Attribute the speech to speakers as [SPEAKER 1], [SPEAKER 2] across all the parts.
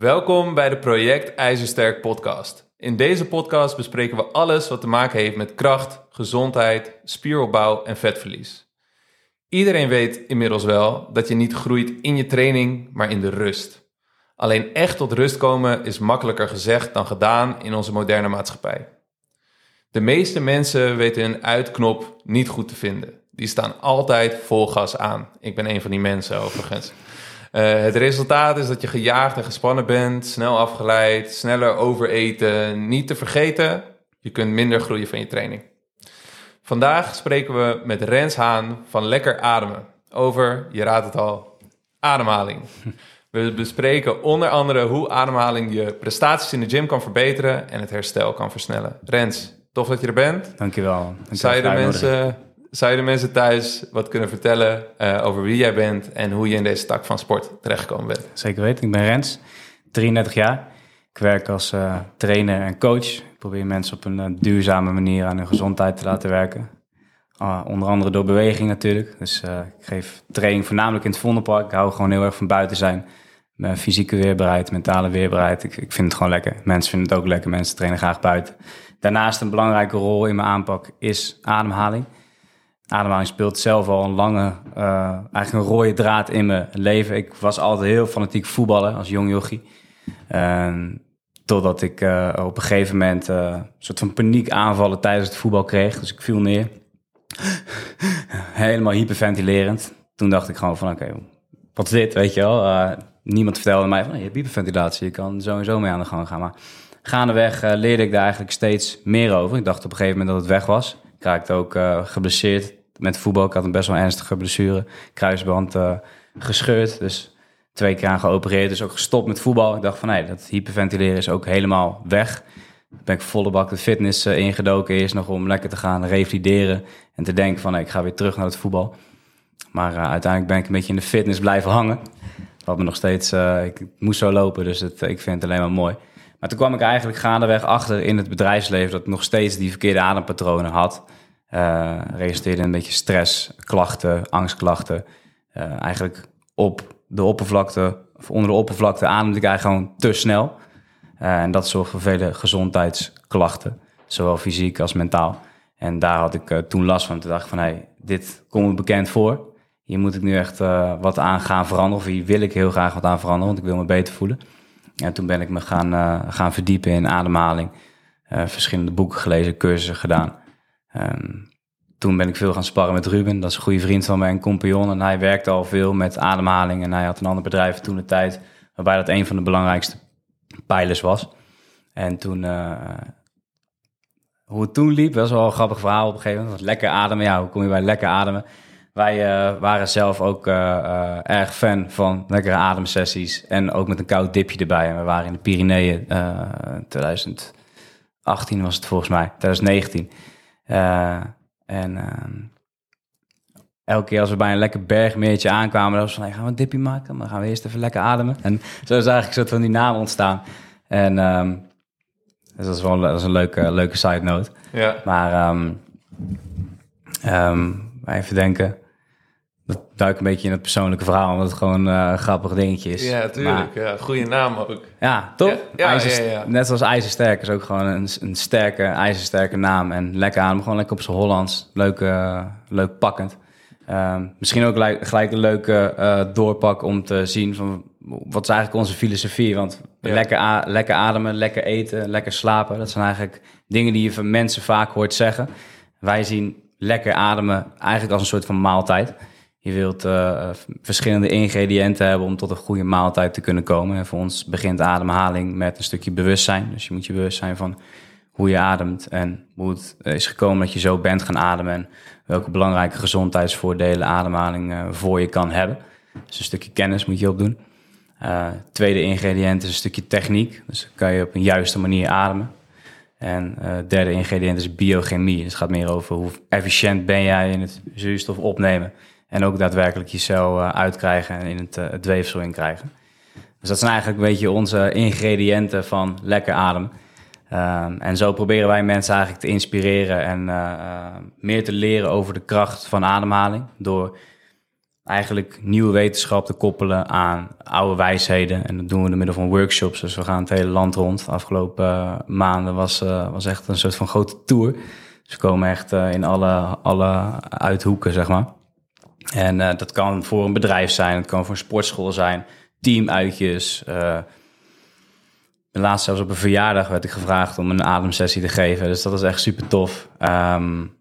[SPEAKER 1] Welkom bij de Project IJzersterk podcast. In deze podcast bespreken we alles wat te maken heeft met kracht, gezondheid, spieropbouw en vetverlies. Iedereen weet inmiddels wel dat je niet groeit in je training, maar in de rust. Alleen echt tot rust komen is makkelijker gezegd dan gedaan in onze moderne maatschappij. De meeste mensen weten hun uitknop niet goed te vinden. Die staan altijd vol gas aan. Ik ben een van die mensen overigens. Uh, het resultaat is dat je gejaagd en gespannen bent, snel afgeleid, sneller overeten. Niet te vergeten, je kunt minder groeien van je training. Vandaag spreken we met Rens Haan van Lekker Ademen over, je raadt het al, ademhaling. We bespreken onder andere hoe ademhaling je prestaties in de gym kan verbeteren en het herstel kan versnellen. Rens, tof dat je er bent.
[SPEAKER 2] Dankjewel.
[SPEAKER 1] Zou je de mensen zou je de mensen thuis wat kunnen vertellen uh, over wie jij bent en hoe je in deze tak van sport terechtgekomen bent?
[SPEAKER 2] Zeker weten. Ik ben Rens, 33 jaar. Ik werk als uh, trainer en coach. Ik probeer mensen op een uh, duurzame manier aan hun gezondheid te laten werken. onder andere door beweging natuurlijk. Dus ik geef training voornamelijk in het Vondelpark. Ik hou gewoon heel erg van buiten zijn. Mijn fysieke weerbaarheid, mentale weerbaarheid. Ik, ik vind het gewoon lekker. Mensen vinden het ook lekker. Mensen trainen graag buiten. Daarnaast een belangrijke rol in mijn aanpak is ademhaling. Ademhaling speelt zelf al een lange, uh, eigenlijk een rode draad in mijn leven. Ik was altijd heel fanatiek voetballen als jong jochie. totdat ik uh, op een gegeven moment uh, een soort van paniek aanvallen tijdens het voetbal kreeg. Dus ik viel neer. Helemaal hyperventilerend. Toen dacht ik gewoon van oké, wat is dit, weet je wel. niemand vertelde mij van je hebt hyperventilatie, je kan sowieso mee aan de gang gaan. Maar gaandeweg leerde ik daar eigenlijk steeds meer over. Ik dacht op een gegeven moment dat het weg was. Ik raakte ook geblesseerd met voetbal. Ik had een best wel ernstige blessure. Kruisband uh, gescheurd. Dus twee keer aan geopereerd. Dus ook gestopt met voetbal. Ik dacht van nee, dat hyperventileren is ook helemaal weg. Ben ik volle bak de fitness uh, ingedoken. Eerst nog om lekker te gaan revalideren. En te denken van ik ga weer terug naar het voetbal. Maar uh, uiteindelijk ben ik een beetje in de fitness blijven hangen. Wat me nog steeds, ik moest zo lopen, dus het, ik vind het alleen maar mooi. Maar toen kwam ik eigenlijk gaandeweg achter in het bedrijfsleven dat ik nog steeds die verkeerde adempatronen had. Uh, registreerde een beetje stress, klachten, angstklachten. Uh, eigenlijk op de oppervlakte, of onder de oppervlakte ademde ik eigenlijk gewoon te snel. Uh, en dat zorgt voor vele gezondheidsklachten, zowel fysiek als mentaal. En daar had ik toen last van. Toen dacht ik van, hey, dit komt me bekend voor. Hier moet ik nu echt wat aan gaan veranderen. Of hier wil ik heel graag wat aan veranderen, want ik wil me beter voelen. En toen ben ik me gaan, gaan verdiepen in ademhaling. verschillende boeken gelezen, cursussen gedaan. Um, toen ben ik veel gaan sparren met Ruben. Dat is een goede vriend van mij en compagnon. En hij werkte al veel met ademhaling. En hij had een ander bedrijf toen de tijd... waarbij dat een van de belangrijkste pijlers was. En toen... Uh, hoe het toen liep, was wel een grappig verhaal op een gegeven moment. Lekker ademen, ja, hoe kom je bij lekker ademen? Wij uh, waren zelf ook uh, erg fan van lekkere ademsessies. En ook met een koud dipje erbij. En we waren in de Pyreneeën 2018 was het volgens mij, 2019... Uh, en uh, elke keer als we bij een lekker bergmeertje aankwamen, dan was van, hey, gaan we een dipje maken? Dan gaan we eerst even lekker ademen. En zo is eigenlijk soort van die naam ontstaan. En um, dus dat is wel dat is een leuke, leuke side note. Ja. Maar um, um, even denken duik een beetje in het persoonlijke verhaal, omdat het gewoon een grappig dingetje is.
[SPEAKER 1] Ja, tuurlijk. ja, goede naam ook.
[SPEAKER 2] Ja, toch? Ja, ja, net zoals IJzersterk is ook gewoon een, een sterke, ijzersterke naam. En lekker aan, gewoon lekker op zijn Hollands. Leuk, uh, leuk pakkend. Uh, misschien ook gelijk, gelijk een leuke uh, doorpak om te zien van wat is eigenlijk onze filosofie. Want lekker, lekker ademen, lekker eten, lekker slapen. Dat zijn eigenlijk dingen die je van mensen vaak hoort zeggen. Wij zien lekker ademen eigenlijk als een soort van maaltijd. Je wilt uh, verschillende ingrediënten hebben om tot een goede maaltijd te kunnen komen. En voor ons begint ademhaling met een stukje bewustzijn. Dus je moet je bewust zijn van hoe je ademt en hoe het is gekomen dat je zo bent gaan ademen. En welke belangrijke gezondheidsvoordelen ademhaling uh, voor je kan hebben. Dus een stukje kennis moet je opdoen. Uh, tweede ingrediënt is een stukje techniek. Dus kan je op een juiste manier ademen. En uh, derde ingrediënt is biochemie. Dus het gaat meer over hoe efficiënt ben jij in het zuurstof opnemen en ook daadwerkelijk je cel uh, uitkrijgen en in het, uh, het weefsel in krijgen. Dus dat zijn eigenlijk een beetje onze ingrediënten van lekker adem. Um, en zo proberen wij mensen eigenlijk te inspireren en uh, meer te leren over de kracht van ademhaling. Door eigenlijk nieuwe wetenschap te koppelen aan oude wijsheden. En dat doen we door middel van workshops. Dus we gaan het hele land rond. De afgelopen maanden was, uh, was echt een soort van grote tour. Dus we komen echt in alle, alle uithoeken, zeg maar. En dat kan voor een bedrijf zijn, het kan voor een sportschool zijn, teamuitjes. laatst zelfs op een verjaardag werd ik gevraagd om een ademsessie te geven. Dus dat is echt super tof. Um,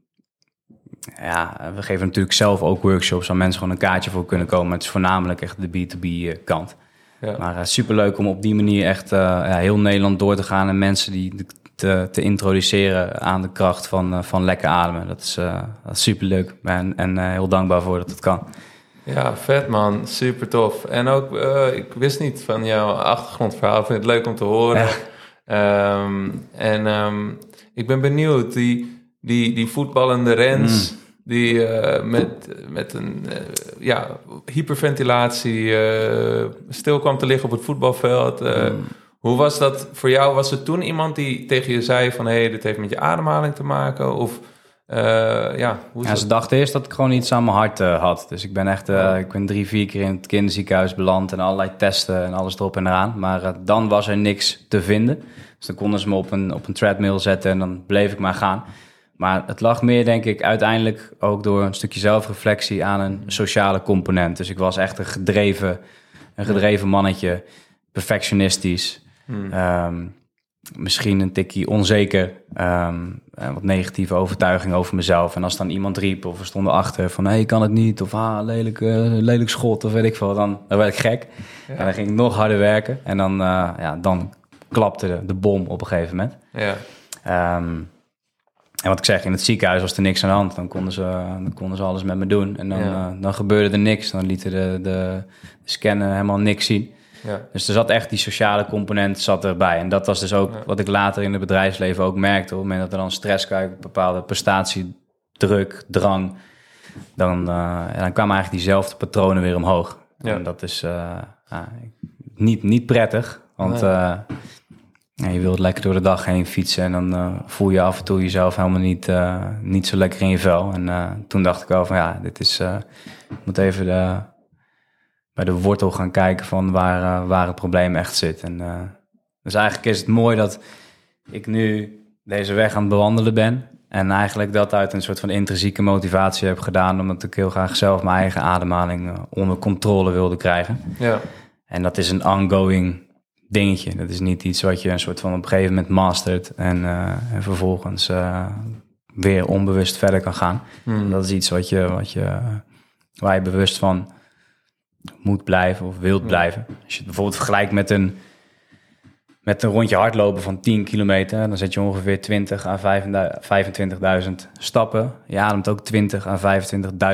[SPEAKER 2] ja, we geven natuurlijk zelf ook workshops waar mensen gewoon een kaartje voor kunnen komen. Het is voornamelijk echt de B2B eh, kant. Ja. Maar uh, superleuk om op die manier echt uh, ja, heel Nederland door te gaan en mensen die te, te introduceren aan de kracht van, van lekker ademen. Dat is, dat is superleuk en, en heel dankbaar voor dat het kan.
[SPEAKER 1] Ja, vet man. Super tof. En ook, ik wist niet van jouw achtergrondverhaal. Ik vind het leuk om te horen. Ehm, en um, ik ben benieuwd, die die, die voetballende Rens, mm. die uh, met, met een uh, ja, hyperventilatie uh, stil kwam te liggen op het voetbalveld. Mm. Hoe was dat voor jou? Was er toen iemand die tegen je zei van... hé, hey, dit heeft met je ademhaling te maken? Of ja, hoe
[SPEAKER 2] ja, ze dachten eerst dat ik gewoon iets aan mijn hart had. Dus ik ben echt ik ben drie, vier keer in het kinderziekenhuis beland... en allerlei testen en alles erop en eraan. Maar dan was er niks te vinden. Dus dan konden ze me op een, op een treadmill zetten en dan bleef ik maar gaan... Maar het lag meer, denk ik, uiteindelijk ook door een stukje zelfreflectie aan een sociale component. Dus ik was echt een gedreven, een gedreven mannetje, perfectionistisch. Hmm. Ehm, misschien een tikkie onzeker, um, wat negatieve overtuiging over mezelf. En als dan iemand riep of we stonden achter van... hé, hey, kan het niet, of ah, lelijk, uh, lelijk schot, of weet ik veel, dan, dan werd ik gek. En dan ging ik nog harder werken. En dan, uh, ja, dan klapte de, de, bom op een gegeven moment. Ja. Um, en wat ik zeg, in het ziekenhuis was er niks aan de hand. Dan konden ze, dan konden ze alles met me doen. En dan, uh, dan gebeurde er niks. Dan lieten de, de, scannen helemaal niks zien. Ja. Dus er zat echt die sociale component zat erbij. En dat was dus ook wat ik later in het bedrijfsleven ook merkte. Op het moment dat er dan stress kwam, bepaalde prestatiedruk, drang... dan, uh, dan kwamen eigenlijk diezelfde patronen weer omhoog. En dat is uh, niet, niet prettig, want... Ja, je wilt lekker door de dag heen fietsen en dan voel je af en toe jezelf helemaal niet, niet zo lekker in je vel. En toen dacht ik wel van ja, dit is, ik moet even de, bij de wortel gaan kijken van waar, waar het probleem echt zit. En, dus eigenlijk is het mooi dat ik nu deze weg aan het bewandelen ben. En eigenlijk dat uit een soort van intrinsieke motivatie heb gedaan, omdat ik heel graag zelf mijn eigen ademhaling onder controle wilde krijgen. Ja. En dat is een ongoing dingetje. Dat is niet iets wat je een soort van op een gegeven moment mastert en, uh, en vervolgens uh, weer onbewust verder kan gaan. Hmm. Dat is iets wat je, wat je, waar je bewust van moet blijven of wilt blijven. Als je het bijvoorbeeld vergelijkt met een, met een rondje hardlopen van 10 kilometer, dan zet je ongeveer 20 à 25.000 stappen. Je ademt ook 20 à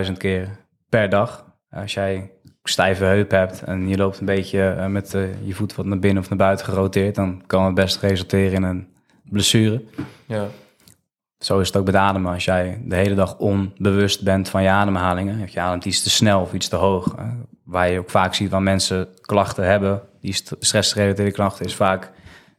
[SPEAKER 2] 25.000 keer per dag. Als jij stijve heup hebt en je loopt een beetje eh, met uh, je voet wat naar binnen of naar buiten geroteerd, dan kan het best resulteren in een blessure. Ja. Zo is het ook met ademen. Als jij de hele dag onbewust bent van je ademhalingen, je ademt iets te snel of iets te hoog, waar je ook vaak ziet waar mensen klachten hebben, die stressgerelateerde klachten, is vaak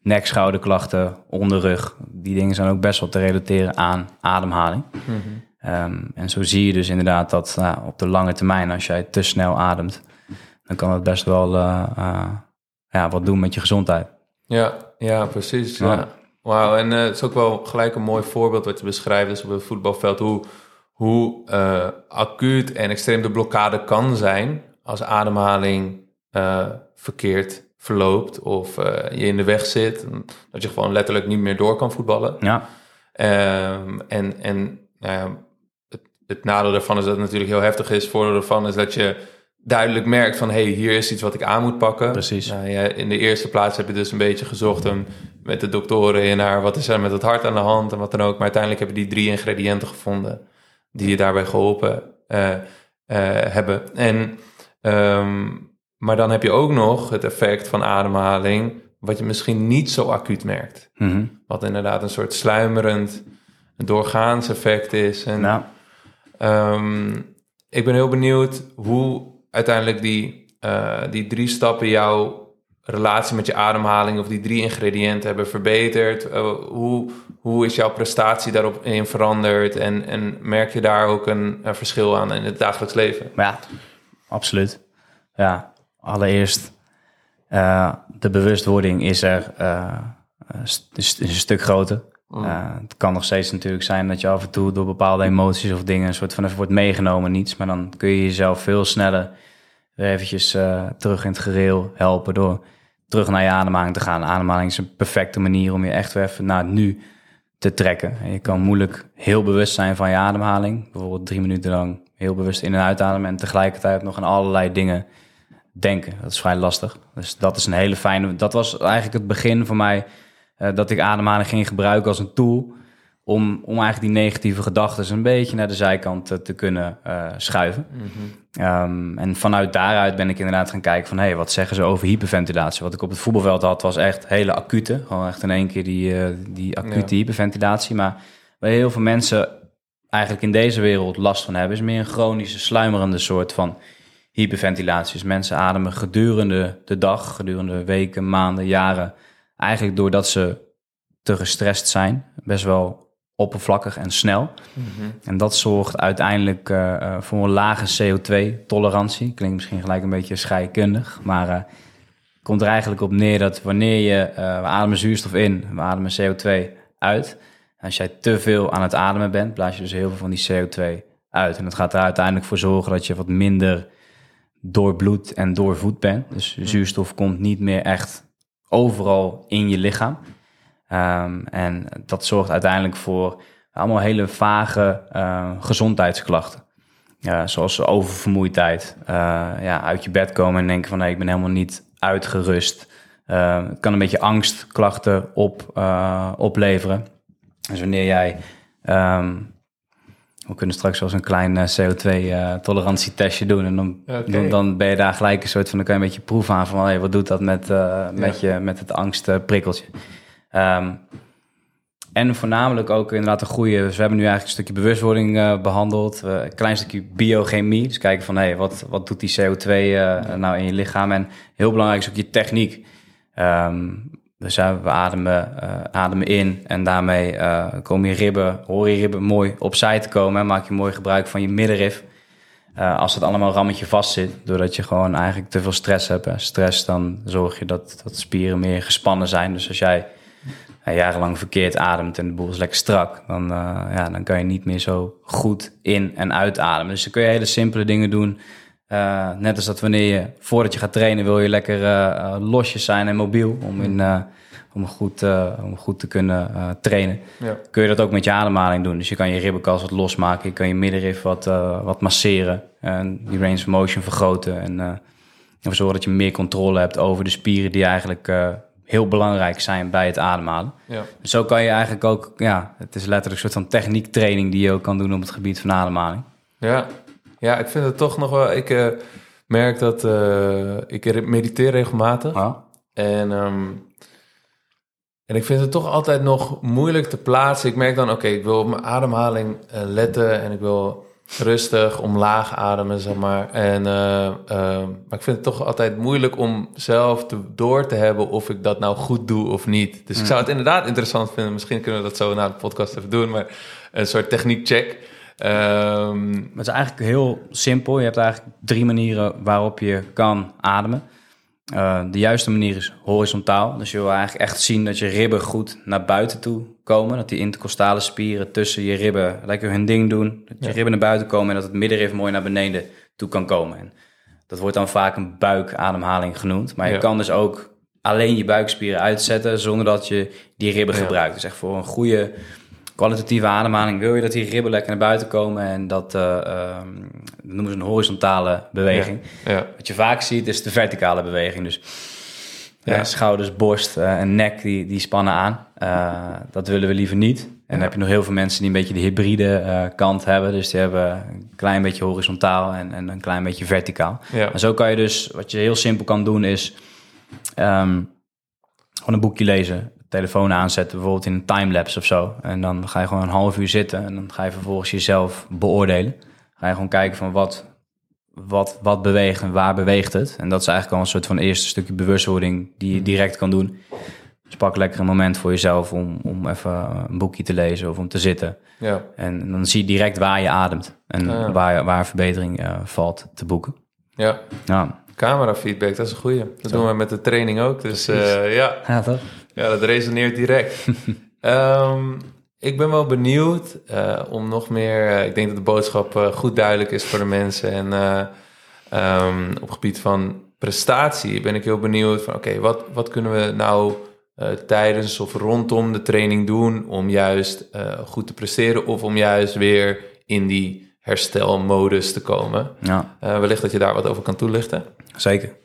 [SPEAKER 2] nek, schouderklachten, onderrug. Die dingen zijn ook best wel te relateren aan ademhaling. Mm Ehm, en zo zie je dus inderdaad dat nou, op de lange termijn, als jij te snel ademt, dan kan het best wel uh, uh, ja, wat doen met je gezondheid.
[SPEAKER 1] Ja, ja precies. Ja. Wauw, en uh, het is ook wel gelijk een mooi voorbeeld wat je beschrijft, dus op het voetbalveld, hoe, hoe acuut en extreem de blokkade kan zijn als ademhaling verkeerd verloopt of je in de weg zit, dat je gewoon letterlijk niet meer door kan voetballen. Ja. Um, en en nou het nadeel daarvan is dat het natuurlijk heel heftig is. Het voordeel daarvan is dat je duidelijk merkt van... hé, hey, hier is iets wat ik aan moet pakken.
[SPEAKER 2] Precies.
[SPEAKER 1] Nou, ja, in de eerste plaats heb je dus een beetje gezocht... Met de doktoren in naar wat is er met het hart aan de hand en wat dan ook. Maar uiteindelijk heb je die drie ingrediënten gevonden... die je daarbij geholpen uh, hebben. En, um, maar dan heb je ook nog het effect van ademhaling... wat je misschien niet zo acuut merkt. Mm -hmm. Wat inderdaad een soort sluimerend... doorgaans effect is. En, nou Um, ik ben heel benieuwd hoe uiteindelijk die, uh, die drie stappen jouw relatie met je ademhaling of die drie ingrediënten hebben verbeterd. Uh, hoe, hoe is jouw prestatie daarop in veranderd? En, en merk je daar ook een, een verschil aan in het dagelijks leven?
[SPEAKER 2] Ja, absoluut. Ja, allereerst uh, de bewustwording is er uh, is, een stuk groter. Uh, het kan nog steeds natuurlijk zijn dat je af en toe door bepaalde emoties of dingen een soort van even wordt meegenomen, niets. Maar dan kun je jezelf veel sneller weer eventjes terug in het gereel helpen door terug naar je ademhaling te gaan. Ademhaling is een perfecte manier om je echt weer even naar het nu te trekken. En je kan moeilijk heel bewust zijn van je ademhaling. Bijvoorbeeld drie minuten lang heel bewust in- en uitademen en tegelijkertijd nog aan allerlei dingen denken. Dat is vrij lastig. Dus dat is een hele fijne. Dat was eigenlijk het begin voor mij uh, dat ik ademhaling ging gebruiken als een tool om, om eigenlijk die negatieve gedachten een beetje naar de zijkant te, te kunnen uh, schuiven. um, en vanuit daaruit ben ik inderdaad gaan kijken van... hé, hey, wat zeggen ze over hyperventilatie? Wat ik op het voetbalveld had, was echt hele acute. Gewoon echt in één keer die, uh, die acute ja. hyperventilatie. Maar waar heel veel mensen eigenlijk in deze wereld last van hebben... is meer een chronische, sluimerende soort van hyperventilatie. Dus mensen ademen gedurende de dag, gedurende weken, maanden, jaren... eigenlijk doordat ze te gestrest zijn. Best wel oppervlakkig en snel. Mm-hmm. En dat zorgt uiteindelijk uh, voor een lage CO2-tolerantie. Klinkt misschien gelijk een beetje scheikundig, maar uh, komt er eigenlijk op neer dat wanneer je, uh, we ademen zuurstof in, we ademen CO2 uit. Als jij te veel aan het ademen bent, blaas je dus heel veel van die CO2 uit. En dat gaat er uiteindelijk voor zorgen dat je wat minder doorbloed en doorvoed bent. Dus zuurstof komt niet meer echt overal in je lichaam. Um, en dat zorgt uiteindelijk voor allemaal hele vage uh, gezondheidsklachten. Uh, zoals oververmoeidheid, uh, ja, uit je bed komen en denken van nee, ik ben helemaal niet uitgerust. het kan een beetje angstklachten op, opleveren. Dus wanneer jij, um, we kunnen straks wel eens een klein CO2-tolerantietestje doen. En dan, okay. dan, dan, ben je daar gelijk een soort van, dan kan je een beetje proef aan van hey, wat doet dat met, met, ja. je, met het angstprikkeltje. Um, en voornamelijk ook inderdaad een goede... Dus we hebben nu eigenlijk een stukje bewustwording uh, behandeld. Uh, een klein stukje biochemie. Dus kijken van, hé, hey, wat, wat doet die CO2 uh, nou in je lichaam? En heel belangrijk is ook je techniek. Um, dus we ademen, ademen in en daarmee komen je ribben, hoor je ribben mooi opzij te komen. En maak je mooi gebruik van je middenrif. als het allemaal rammetje vast zit, doordat je gewoon eigenlijk te veel stress hebt. Stress, dan zorg je dat, dat spieren meer gespannen zijn. Dus als jij ja, jarenlang verkeerd ademt en de boel is lekker strak, dan, uh, ja, dan kan je niet meer zo goed in- en uitademen. Dus dan kun je hele simpele dingen doen. Uh, net als dat wanneer je, voordat je gaat trainen, wil je lekker uh, losjes zijn en mobiel om, in, om, goed, om goed te kunnen trainen. Ja. Kun je dat ook met je ademhaling doen. Dus je kan je ribbenkast wat losmaken, je kan je middenrif wat, wat masseren en die range of motion vergroten. En ervoor zorgen dat je meer controle hebt over de spieren die eigenlijk heel belangrijk zijn bij het ademhalen. Ja. Dus zo kan je eigenlijk ook, ja, het is letterlijk een soort van techniektraining die je ook kan doen op het gebied van ademhaling.
[SPEAKER 1] Ja, ja ik vind het toch nog wel, ik uh, merk dat uh, ik mediteer regelmatig. Ja. En, um, en ik vind het toch altijd nog moeilijk te plaatsen. Ik merk dan, oké, okay, ik wil op mijn ademhaling uh, letten en ik wil rustig, omlaag ademen, zeg maar. En, uh, maar ik vind het toch altijd moeilijk om zelf te, door te hebben of ik dat nou goed doe of niet. Dus ik zou het inderdaad interessant vinden. Misschien kunnen we dat zo na de podcast even doen, maar een soort techniekcheck.
[SPEAKER 2] Um, het is eigenlijk heel simpel. Je hebt eigenlijk drie manieren waarop je kan ademen. Uh, de juiste manier is horizontaal. Dus je wil eigenlijk echt zien dat je ribben goed naar buiten toe komen. Dat die intercostale spieren tussen je ribben lekker hun ding doen. Dat je ribben naar buiten komen en dat het middenrif mooi naar beneden toe kan komen. En dat wordt dan vaak een buikademhaling genoemd. Maar je kan dus ook alleen je buikspieren uitzetten zonder dat je die ribben gebruikt. Dus echt voor een goede kwalitatieve ademhaling wil je dat die ribben lekker naar buiten komen. En dat, uh, um, dat noemen ze een horizontale beweging. Ja. Ja. Wat je vaak ziet is de verticale beweging. Dus ja. schouders, borst uh, en nek die, die spannen aan. Uh, dat willen we liever niet. En dan heb je nog heel veel mensen die een beetje de hybride kant hebben. Dus die hebben een klein beetje horizontaal en, en een klein beetje verticaal. En zo kan je dus, wat je heel simpel kan doen is... Um, gewoon een boekje lezen telefoon aanzetten, bijvoorbeeld in een timelapse of zo. En dan ga je gewoon een half uur zitten en dan ga je vervolgens jezelf beoordelen. Ga je gewoon kijken van wat, wat, wat beweegt en waar beweegt het. En dat is eigenlijk al een soort van eerste stukje bewustwording die je direct kan doen. Dus pak lekker een moment voor jezelf om, om even een boekje te lezen of om te zitten. Ja. En dan zie je direct waar je ademt en waar, waar verbetering uh, valt te boeken.
[SPEAKER 1] Ja,
[SPEAKER 2] Ja,
[SPEAKER 1] camera feedback, dat is een goeie. Dat doen we met de training ook. Dus eh, ja,
[SPEAKER 2] ja toch?
[SPEAKER 1] Ja, dat resoneert direct. Ehm, ik ben wel benieuwd eh, om nog meer... eh, ik denk dat de boodschap eh, goed duidelijk is voor de mensen. En eh, ehm, op gebied van prestatie ben ik heel benieuwd van... Oké, wat, wat kunnen we nou tijdens of rondom de training doen... om juist goed te presteren of om juist weer in die herstelmodus te komen?
[SPEAKER 2] Ja.
[SPEAKER 1] Wellicht dat je daar wat over kan toelichten.
[SPEAKER 2] Zeker.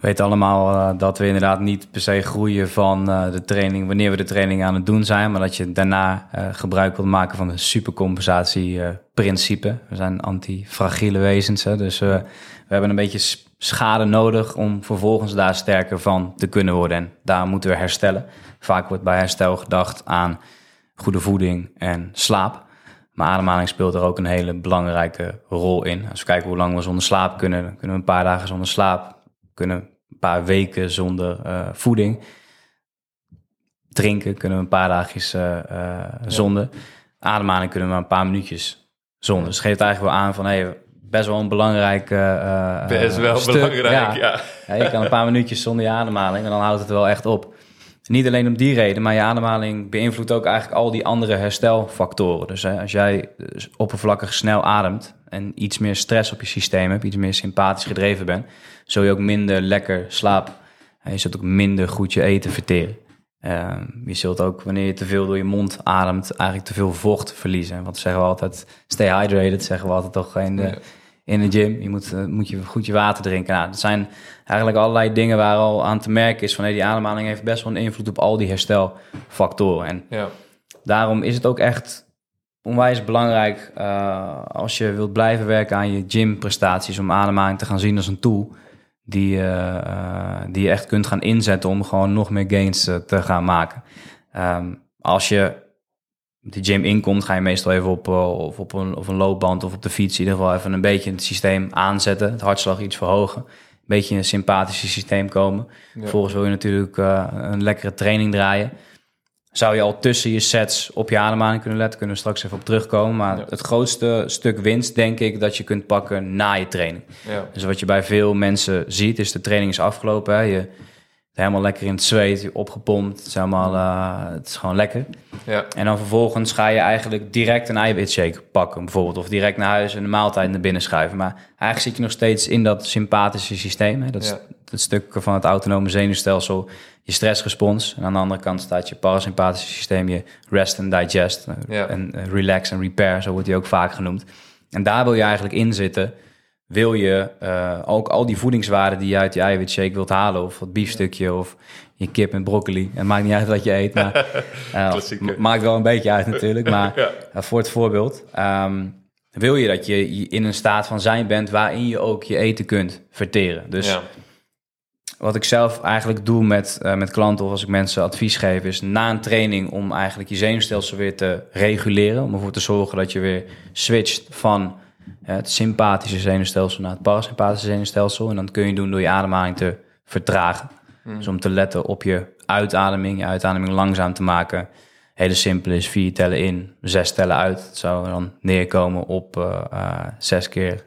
[SPEAKER 2] We weten allemaal eh, dat we inderdaad niet per se groeien van eh, de training wanneer we de training aan het doen zijn, maar dat je daarna eh, gebruik wilt maken van het supercompensatieprincipe. we zijn antifragiele wezens, hè, dus we hebben een beetje schade nodig om vervolgens daar sterker van te kunnen worden. En daar moeten we herstellen. Vaak wordt bij herstel gedacht aan goede voeding en slaap. Maar ademhaling speelt er ook een hele belangrijke rol in. Als we kijken hoe lang we zonder slaap kunnen, dan kunnen we een paar dagen zonder slaap, kunnen paar weken zonder eh, voeding. Drinken kunnen we een paar dagjes eh, eh, zonder. Ademhaling kunnen we maar een paar minuutjes zonder. Dus het geeft eigenlijk wel aan van hey, best wel een belangrijk
[SPEAKER 1] Best wel
[SPEAKER 2] stuk.
[SPEAKER 1] belangrijk, ja.
[SPEAKER 2] Ja, je kan een paar minuutjes zonder je ademhaling en dan houdt het wel echt op. Niet alleen om die reden, maar je ademhaling beïnvloedt ook eigenlijk al die andere herstelfactoren. Dus hè, als jij dus oppervlakkig snel ademt en iets meer stress op je systeem hebt, iets meer sympathisch gedreven bent, zul je ook minder lekker slapen. En je zult ook minder goed je eten verteren. Ehm, je zult ook, wanneer je te veel door je mond ademt, eigenlijk te veel vocht verliezen. Want zeggen we altijd, stay hydrated, zeggen we altijd toch in de,
[SPEAKER 1] Ja.
[SPEAKER 2] in de gym. Je moet, eh, moet je goed je water drinken. Nou, dat zijn eigenlijk allerlei dingen waar al aan te merken is van hey, die ademhaling heeft best wel een invloed op al die herstelfactoren. En
[SPEAKER 1] Ja,
[SPEAKER 2] daarom is het ook echt onwijs belangrijk eh, als je wilt blijven werken aan je gymprestaties om ademhaling te gaan zien als een tool die, eh, eh, die je echt kunt gaan inzetten om gewoon nog meer gains eh, te gaan maken. Ehm, als je de gym inkomt, ga je meestal even op, of op, een, of een loopband of op de fiets in ieder geval even een beetje het systeem aanzetten, het hartslag iets verhogen, een beetje in een sympathische systeem komen.
[SPEAKER 1] Ja.
[SPEAKER 2] Vervolgens wil je natuurlijk een lekkere training draaien. Zou je al tussen je sets op je ademhaling kunnen letten, kunnen we straks even op terugkomen. Maar
[SPEAKER 1] Ja.
[SPEAKER 2] het grootste stuk winst, denk ik, dat je kunt pakken na je training.
[SPEAKER 1] ja,
[SPEAKER 2] Dus wat je bij veel mensen ziet, is de training is afgelopen. Hè? Je bent helemaal lekker in het zweet, je opgepompt. Het is, helemaal, eh, het is gewoon lekker.
[SPEAKER 1] ja,
[SPEAKER 2] En dan vervolgens ga je eigenlijk direct een eiwitshake pakken, bijvoorbeeld. Of direct naar huis en de maaltijd naar binnen schuiven. Maar eigenlijk zit je nog steeds in dat sympathische systeem. Hè? Dat is. Het stuk van het autonome zenuwstelsel, je stressrespons. En aan de andere kant staat je parasympathische systeem, je rest and digest. eh,
[SPEAKER 1] Ja.
[SPEAKER 2] En eh, relax en repair, zo wordt die ook vaak genoemd. En daar wil je eigenlijk in zitten. Wil je eh, ook al die voedingswaarden die je uit je eiwitshake wilt halen, of wat biefstukje, of je kip en broccoli. Het maakt niet uit wat je eet, maar m- maakt wel een beetje uit natuurlijk. Maar voor het voorbeeld, ehm, wil je dat je je in een staat van zijn bent waarin je ook je eten kunt verteren. Dus
[SPEAKER 1] ja,
[SPEAKER 2] wat ik zelf eigenlijk doe met, eh, met klanten of als ik mensen advies geef, is na een training om eigenlijk je zenuwstelsel weer te reguleren. Om ervoor te zorgen dat je weer switcht van eh, het sympathische zenuwstelsel naar het parasympathische zenuwstelsel. En dat kun je doen door je ademhaling te vertragen. Dus om te letten op je uitademing, je uitademing langzaam te maken. Hele simpel is vier tellen in, zes tellen uit. Het zou dan neerkomen op eh, zes keer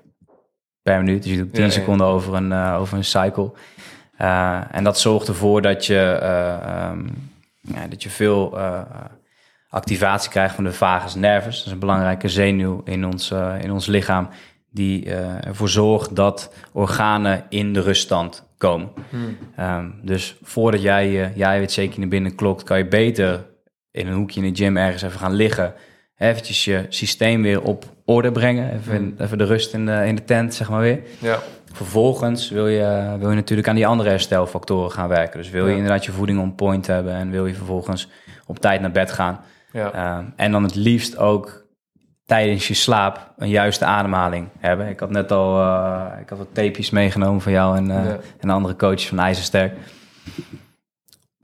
[SPEAKER 2] per minuut. Dus je doet tien
[SPEAKER 1] Ja, ja.
[SPEAKER 2] seconden over een, over een cycle. Uh, en dat zorgt ervoor dat je, uh, um, ja, dat je veel uh, activatie krijgt van de vagus nervus. Dat is een belangrijke zenuw in ons, in ons lichaam. Die ervoor zorgt dat organen in de ruststand komen. Hmm. Um, dus voordat jij je uh, eiwitshake naar binnen klokt, kan je beter in een hoekje in de gym ergens even gaan liggen. Eventjes je systeem weer op orde brengen. Even, hmm. even de rust in de, in de tent, zeg maar weer.
[SPEAKER 1] Ja.
[SPEAKER 2] Vervolgens wil je, wil je natuurlijk aan die andere herstelfactoren gaan werken. Dus wil je ja. inderdaad je voeding on point hebben en wil je vervolgens op tijd naar bed gaan.
[SPEAKER 1] Ja.
[SPEAKER 2] Um, en dan het liefst ook tijdens je slaap een juiste ademhaling hebben. Ik had net al uh, ik had wat tapejes meegenomen van jou en, uh, ja. en andere coaches van IJzersterk.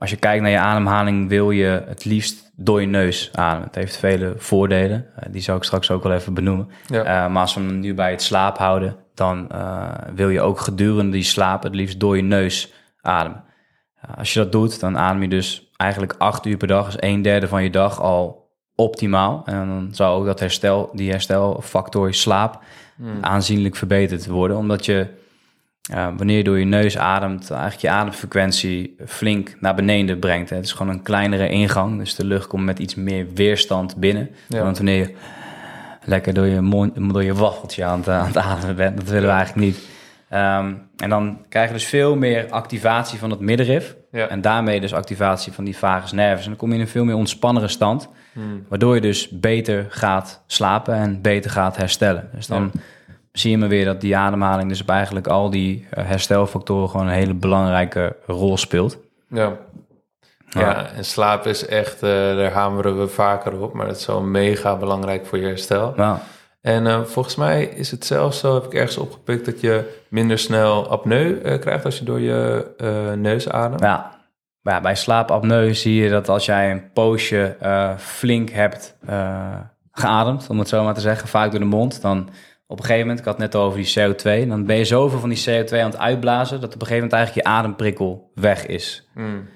[SPEAKER 2] Als je kijkt naar je ademhaling wil je het liefst door je neus ademen. Het heeft vele voordelen. Uh, die zou ik straks ook wel even benoemen. Ja. maar als we hem nu bij het slaap houden, dan uh, wil je ook gedurende die slaap het liefst door je neus ademen. Uh, als je dat doet, dan adem je dus eigenlijk acht uur per dag, dus een derde van je dag al optimaal. En dan zou ook dat herstel, die herstelfactor slaap aanzienlijk verbeterd worden. Omdat je, wanneer je door je neus ademt, eigenlijk je ademfrequentie flink naar beneden brengt. Hè. Het is gewoon een kleinere ingang, dus de lucht komt met iets meer weerstand binnen.
[SPEAKER 1] Ja.
[SPEAKER 2] Want wanneer je lekker door je, mond, door je waffeltje aan het, aan het ademen bent, dat willen we eigenlijk niet. Ehm, en dan krijg je dus veel meer activatie van het middenrif.
[SPEAKER 1] Ja.
[SPEAKER 2] En daarmee dus activatie van die vagus nervus. En dan kom je in een veel meer ontspannere stand.
[SPEAKER 1] Hmm.
[SPEAKER 2] Waardoor je dus beter gaat slapen en beter gaat herstellen. Dus dan zie je maar weer dat die ademhaling dus op eigenlijk al die eh, herstelfactoren gewoon een hele belangrijke rol speelt.
[SPEAKER 1] Ja. Ja, en slaap is echt, eh, daar hameren we vaker op, maar dat is zo mega belangrijk voor je herstel.
[SPEAKER 2] Nou,
[SPEAKER 1] En eh, volgens mij is het zelfs zo, heb ik ergens opgepikt, dat je minder snel apneu eh, krijgt als je door je neus ademt.
[SPEAKER 2] ja. Ja, bij slaapapneu zie je dat als jij een poosje flink hebt geademd, om het zo maar te zeggen, vaak door de mond, dan op een gegeven moment, ik had het net al over die CO2, dan ben je zoveel van die CO2 aan het uitblazen, dat op een gegeven moment eigenlijk je ademprikkel weg is.
[SPEAKER 1] Hmm.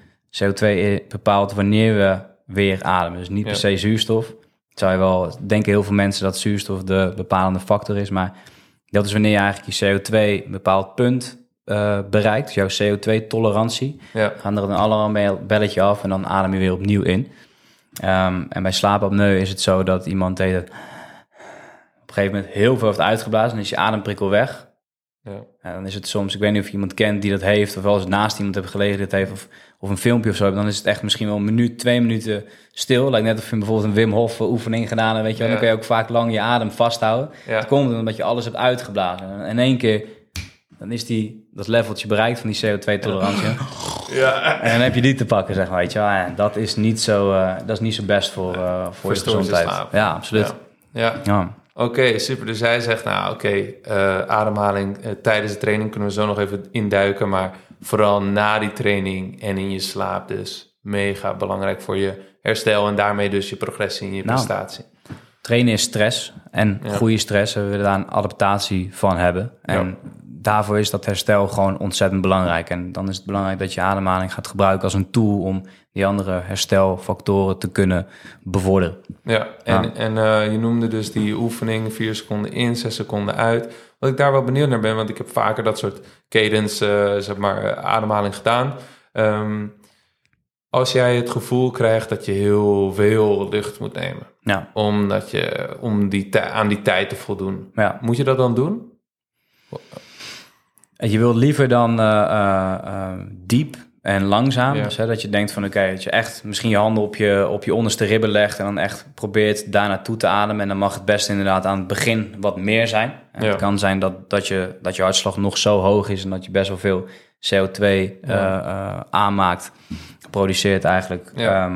[SPEAKER 2] CO2 bepaalt wanneer we weer ademen. Dus niet
[SPEAKER 1] Ja.
[SPEAKER 2] per se zuurstof. Het zou je wel denken heel veel mensen dat zuurstof de bepalende factor is, maar dat is wanneer je eigenlijk je CO2 een bepaald punt eh, bereikt, jouw CO2-tolerantie.
[SPEAKER 1] Ja,
[SPEAKER 2] Gaan er een alarmbelletje af en dan adem je weer opnieuw in. Ehm, en bij slaapapneu is het zo dat iemand deed het een gegeven moment heel veel heeft uitgeblazen, dan is je ademprikkel weg.
[SPEAKER 1] ja.
[SPEAKER 2] Ja, dan is het soms, ik weet niet of je iemand kent die dat heeft, of wel eens naast iemand hebt gelegen dat heeft, of, of een filmpje of zo. Dan is het echt misschien wel een minuut, twee minuten stil. Lijkt net of je bijvoorbeeld een Wim Hof oefening gedaan hebt, weet je wel.
[SPEAKER 1] Ja.
[SPEAKER 2] Dan kun je ook vaak lang je adem vasthouden.
[SPEAKER 1] Ja.
[SPEAKER 2] Dat komt omdat je alles hebt uitgeblazen. En in één keer, dan is die, dat leveltje bereikt van die CO2-tolerantie.
[SPEAKER 1] ja.
[SPEAKER 2] En dan heb je die te pakken, zeg maar, weet je wel. En dat is niet zo, eh, dat is niet zo best voor, eh, voor je gezondheid. Ja, absoluut.
[SPEAKER 1] Ja. Ja.
[SPEAKER 2] Ja.
[SPEAKER 1] Oké, super. Dus hij zegt, nou oké, eh, ademhaling eh, tijdens de training kunnen we zo nog even induiken. Maar vooral na die training en in je slaap dus mega belangrijk voor je herstel. En daarmee dus je progressie in je
[SPEAKER 2] Nou.
[SPEAKER 1] prestatie.
[SPEAKER 2] Trainen is stress en
[SPEAKER 1] Ja.
[SPEAKER 2] goede stress. en We willen daar een adaptatie van hebben. En daarvoor is dat herstel gewoon ontzettend belangrijk. En dan is het belangrijk dat je ademhaling gaat gebruiken als een tool om die andere herstelfactoren te kunnen bevorderen.
[SPEAKER 1] Ja, en,
[SPEAKER 2] Ja.
[SPEAKER 1] en eh, je noemde dus die oefening, vier seconden in, zes seconden uit. Wat ik daar wel benieuwd naar ben, want ik heb vaker dat soort cadence, eh, zeg maar, eh, ademhaling gedaan. Ehm, als jij het gevoel krijgt dat je heel veel lucht moet nemen,
[SPEAKER 2] Ja,
[SPEAKER 1] omdat je, om die aan die tijd te voldoen,
[SPEAKER 2] ja.
[SPEAKER 1] moet je dat dan doen?
[SPEAKER 2] Je wilt liever dan eh, eh, eh, diep en langzaam.
[SPEAKER 1] Ja.
[SPEAKER 2] Dus hè, dat je denkt van oké, dat je echt misschien je handen op je, op je onderste ribben legt en dan echt probeert daar naartoe te ademen. En dan mag het best inderdaad aan het begin wat meer zijn. En
[SPEAKER 1] Ja.
[SPEAKER 2] Het kan zijn dat, dat, je, dat je hartslag nog zo hoog is en dat je best wel veel CO2 eh, eh, aanmaakt, produceert eigenlijk.
[SPEAKER 1] Ja.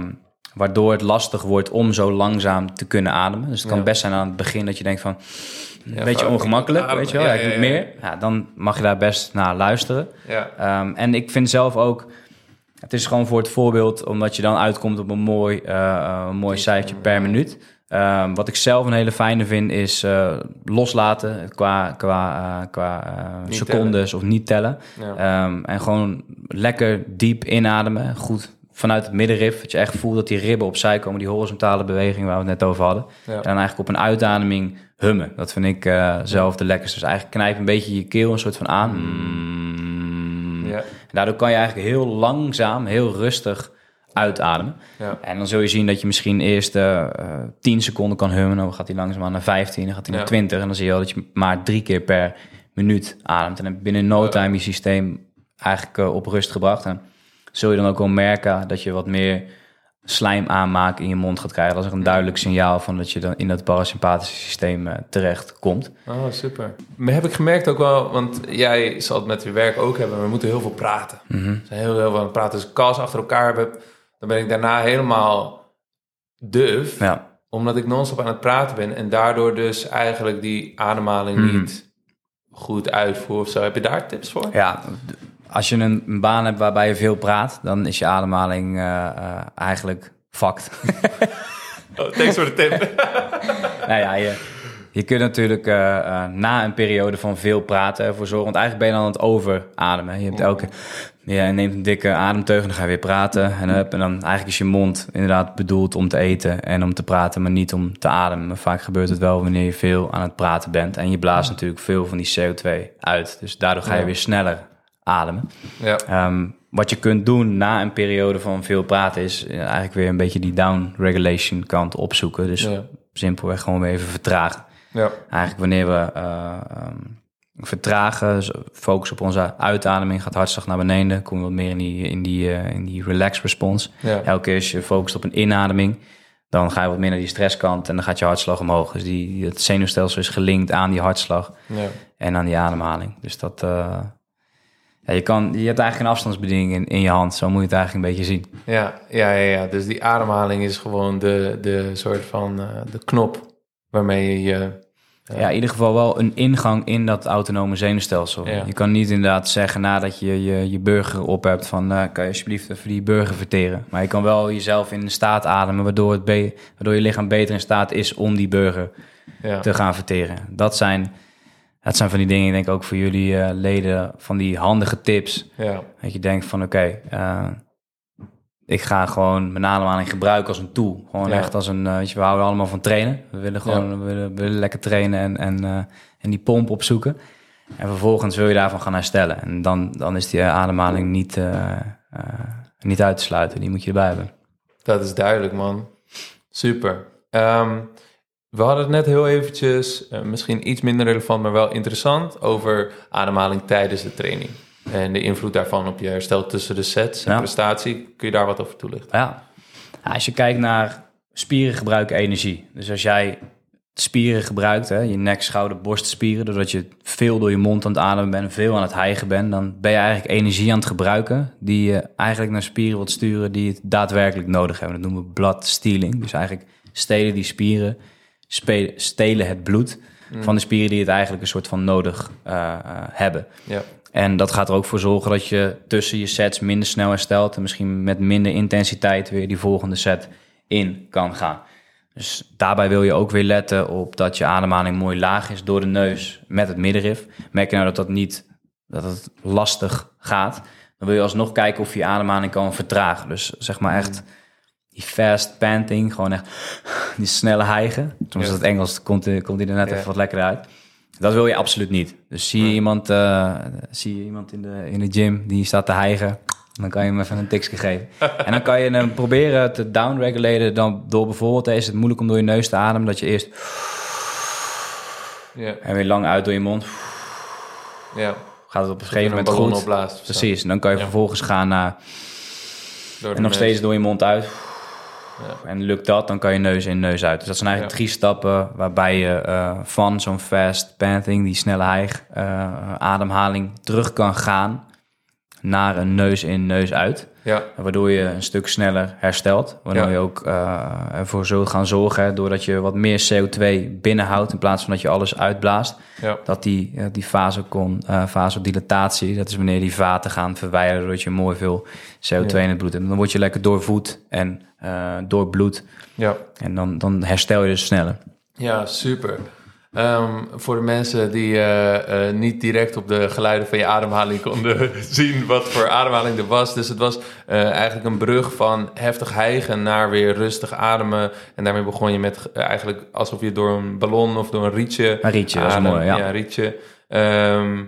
[SPEAKER 2] Waardoor het lastig wordt om zo langzaam te kunnen ademen. Dus het kan
[SPEAKER 1] Ja.
[SPEAKER 2] best zijn aan het begin dat je denkt van...
[SPEAKER 1] Ja,
[SPEAKER 2] Een beetje ongemakkelijk,
[SPEAKER 1] ademen.
[SPEAKER 2] weet je wel. Ja, ik moet meer. Ja, dan mag je daar best naar luisteren.
[SPEAKER 1] Ja,
[SPEAKER 2] Ehm, en ik vind zelf ook, het is gewoon voor het voorbeeld, omdat je dan uitkomt op een mooi, een mooi cijfertje per minuut. Ehm, wat ik zelf een hele fijne vind, is eh, loslaten qua, qua, qua secondes of niet tellen. Ehm, en gewoon lekker diep inademen. Goed vanuit het middenrif. Dat je echt voelt dat die ribben opzij komen. Die horizontale beweging waar we het net over hadden.
[SPEAKER 1] Ja.
[SPEAKER 2] En dan eigenlijk op een uitademing hummen. Dat vind ik eh, zelf de lekkerste. Dus eigenlijk knijp een beetje je keel een soort van aan. Mm.
[SPEAKER 1] ja,
[SPEAKER 2] En daardoor kan je eigenlijk heel langzaam, heel rustig uitademen.
[SPEAKER 1] ja.
[SPEAKER 2] En dan zul je zien dat je misschien eerst eh eh, 10 seconden kan hummen. Dan gaat hij langzaamaan naar 15, dan gaat hij naar 20. En dan zie je al dat je maar drie keer per minuut ademt. En binnen no time je systeem eigenlijk eh, op rust gebracht. En zul je dan ook wel merken dat je wat meer slijm aanmaken in je mond gaat krijgen. Dat is een duidelijk signaal van dat je dan in dat parasympathische systeem eh, terecht komt.
[SPEAKER 1] Oh, super. Maar heb ik gemerkt ook wel, want jij zal het met je werk ook hebben, we moeten heel veel praten. We zijn heel, heel veel aan praten. Dus als ik calls achter elkaar heb, dan ben ik daarna helemaal duf.
[SPEAKER 2] Ja.
[SPEAKER 1] Omdat ik non-stop aan het praten ben en daardoor dus eigenlijk die ademhaling
[SPEAKER 2] Mhm.
[SPEAKER 1] niet goed uitvoer of zo. Heb je daar tips voor?
[SPEAKER 2] Ja, als je een, een baan hebt waarbij je veel praat, dan is je ademhaling eh, eh, eigenlijk fucked.
[SPEAKER 1] Oh, thanks voor de tip.
[SPEAKER 2] nou ja, je, Je kunt natuurlijk uh, uh, na een periode van veel praten ervoor zorgen. Want eigenlijk ben je dan aan het overademen. Je hebt elke ja, je neemt een dikke ademteug en dan ga je weer praten. En, up, en dan eigenlijk is je mond inderdaad bedoeld om te eten en om te praten, maar niet om te ademen. Maar vaak gebeurt het wel wanneer je veel aan het praten bent. En je blaast natuurlijk veel van die CO2 uit. Dus daardoor ga je weer sneller ademen. Ja. Um, wat je kunt doen na een periode van veel praten is eigenlijk weer een beetje die down regulation kant opzoeken. Dus simpelweg gewoon weer even vertragen. Ja. Eigenlijk wanneer we uh, um, vertragen, focus op onze uitademing, gaat hartslag naar beneden, kom je wat meer in die, in die, uh, in die relax response. Elke keer als je focust op een inademing, dan ga je wat meer naar die stresskant en dan gaat je hartslag omhoog. Dus die, het zenuwstelsel is gelinkt aan die hartslag ja. en aan die ademhaling. Dus dat, uh, ja, je, kan, je hebt eigenlijk een afstandsbediening in, in je hand. Zo moet je het eigenlijk een beetje zien.
[SPEAKER 1] Ja, ja, ja, ja. dus die ademhaling is gewoon de, de soort van uh, de knop waarmee je
[SPEAKER 2] ja. in ieder geval wel een ingang in dat autonome zenuwstelsel. Je kan niet inderdaad zeggen nadat je je, je burger op hebt van... Uh, kan je alsjeblieft even die burger verteren. Maar je kan wel jezelf in de staat ademen... waardoor, het waardoor je lichaam beter in staat is om die burger ja. te gaan verteren. Dat zijn, dat zijn van die dingen, ik denk ook voor jullie uh, leden... van die handige tips. Ja. Dat je denkt van oké... Okay, uh, eh, ik ga gewoon mijn ademhaling gebruiken als een tool. Gewoon echt als een, uh, weet je, we houden allemaal van trainen. We willen gewoon, we, willen, we, willen, lekker trainen en, en, en die pomp opzoeken. En vervolgens wil je daarvan gaan herstellen. En dan, dan is die ademhaling niet, niet uit te sluiten. Die moet je erbij hebben.
[SPEAKER 1] Dat is duidelijk, man. Super. Um, we hadden het net heel eventjes, misschien iets minder relevant, maar wel interessant, over ademhaling tijdens de training. En de invloed daarvan op je herstel tussen de sets en prestatie. Kun je daar wat over toelichten?
[SPEAKER 2] Ja. Als je kijkt naar spieren gebruiken energie. Dus als jij spieren gebruikt, hè, je nek, schouder, borstspieren, doordat je veel door je mond aan het ademen bent, veel aan het hijgen bent, dan ben je eigenlijk energie aan het gebruiken die je eigenlijk naar spieren wilt sturen die het daadwerkelijk nodig hebben. Dat noemen we blood stealing. Dus eigenlijk stelen die spieren, stelen het bloed mm. van de spieren die het eigenlijk een soort van nodig uh, uh, hebben. Ja. En dat gaat er ook voor zorgen dat je tussen je sets minder snel herstelt en misschien met minder intensiteit weer die volgende set in kan gaan. Dus daarbij wil je ook weer letten op dat je ademhaling mooi laag is door de neus met het middenrif. Merk je nou dat dat niet dat het lastig gaat, dan wil je alsnog kijken of je ademhaling kan vertragen. Dus zeg maar echt die fast panting, gewoon echt die snelle hijgen. Soms is het Engels, komt, komt die er net even wat lekker uit. Dat wil je absoluut niet. Dus zie je iemand, uh, zie je iemand in, de, in de gym die staat te hijgen, dan kan je hem even een tikje geven. en dan kan je hem proberen te downreguleren dan door bijvoorbeeld, is het moeilijk om door je neus te ademen, dat je eerst ja. en weer lang uit door je mond. Ja. Gaat het op een gegeven moment goed. Opblaast, Precies. En dan kan je vervolgens gaan naar en nog steeds door je mond uit. En lukt dat, dan kan je neus in, neus uit. Dus dat zijn eigenlijk drie stappen waarbij je uh, van zo'n fast panting, die snelle hijg, uh, ademhaling, terug kan gaan naar een neus in, neus uit. Ja. Waardoor je een stuk sneller herstelt. Waardoor je ook uh, ervoor zult gaan zorgen, doordat je wat meer CO2 binnenhoudt in plaats van dat je alles uitblaast. Ja. Dat die, uh, die vasocon, uh, vasodilatatie, dat is wanneer die vaten gaan verwijderen, doordat je mooi veel CO2 in het bloed hebt. Dan word je lekker doorvoed en doorbloed. Ja. En dan, dan herstel je dus sneller.
[SPEAKER 1] Ja, super. Um, voor de mensen die uh, uh, niet direct op de geluiden van je ademhaling konden zien wat voor ademhaling er was. Dus het was uh, eigenlijk een brug van heftig hijgen naar weer rustig ademen. En daarmee begon je met eigenlijk alsof je door een ballon of door een rietje.
[SPEAKER 2] Een rietje, adem, mooi, ja.
[SPEAKER 1] ja rietje. Um,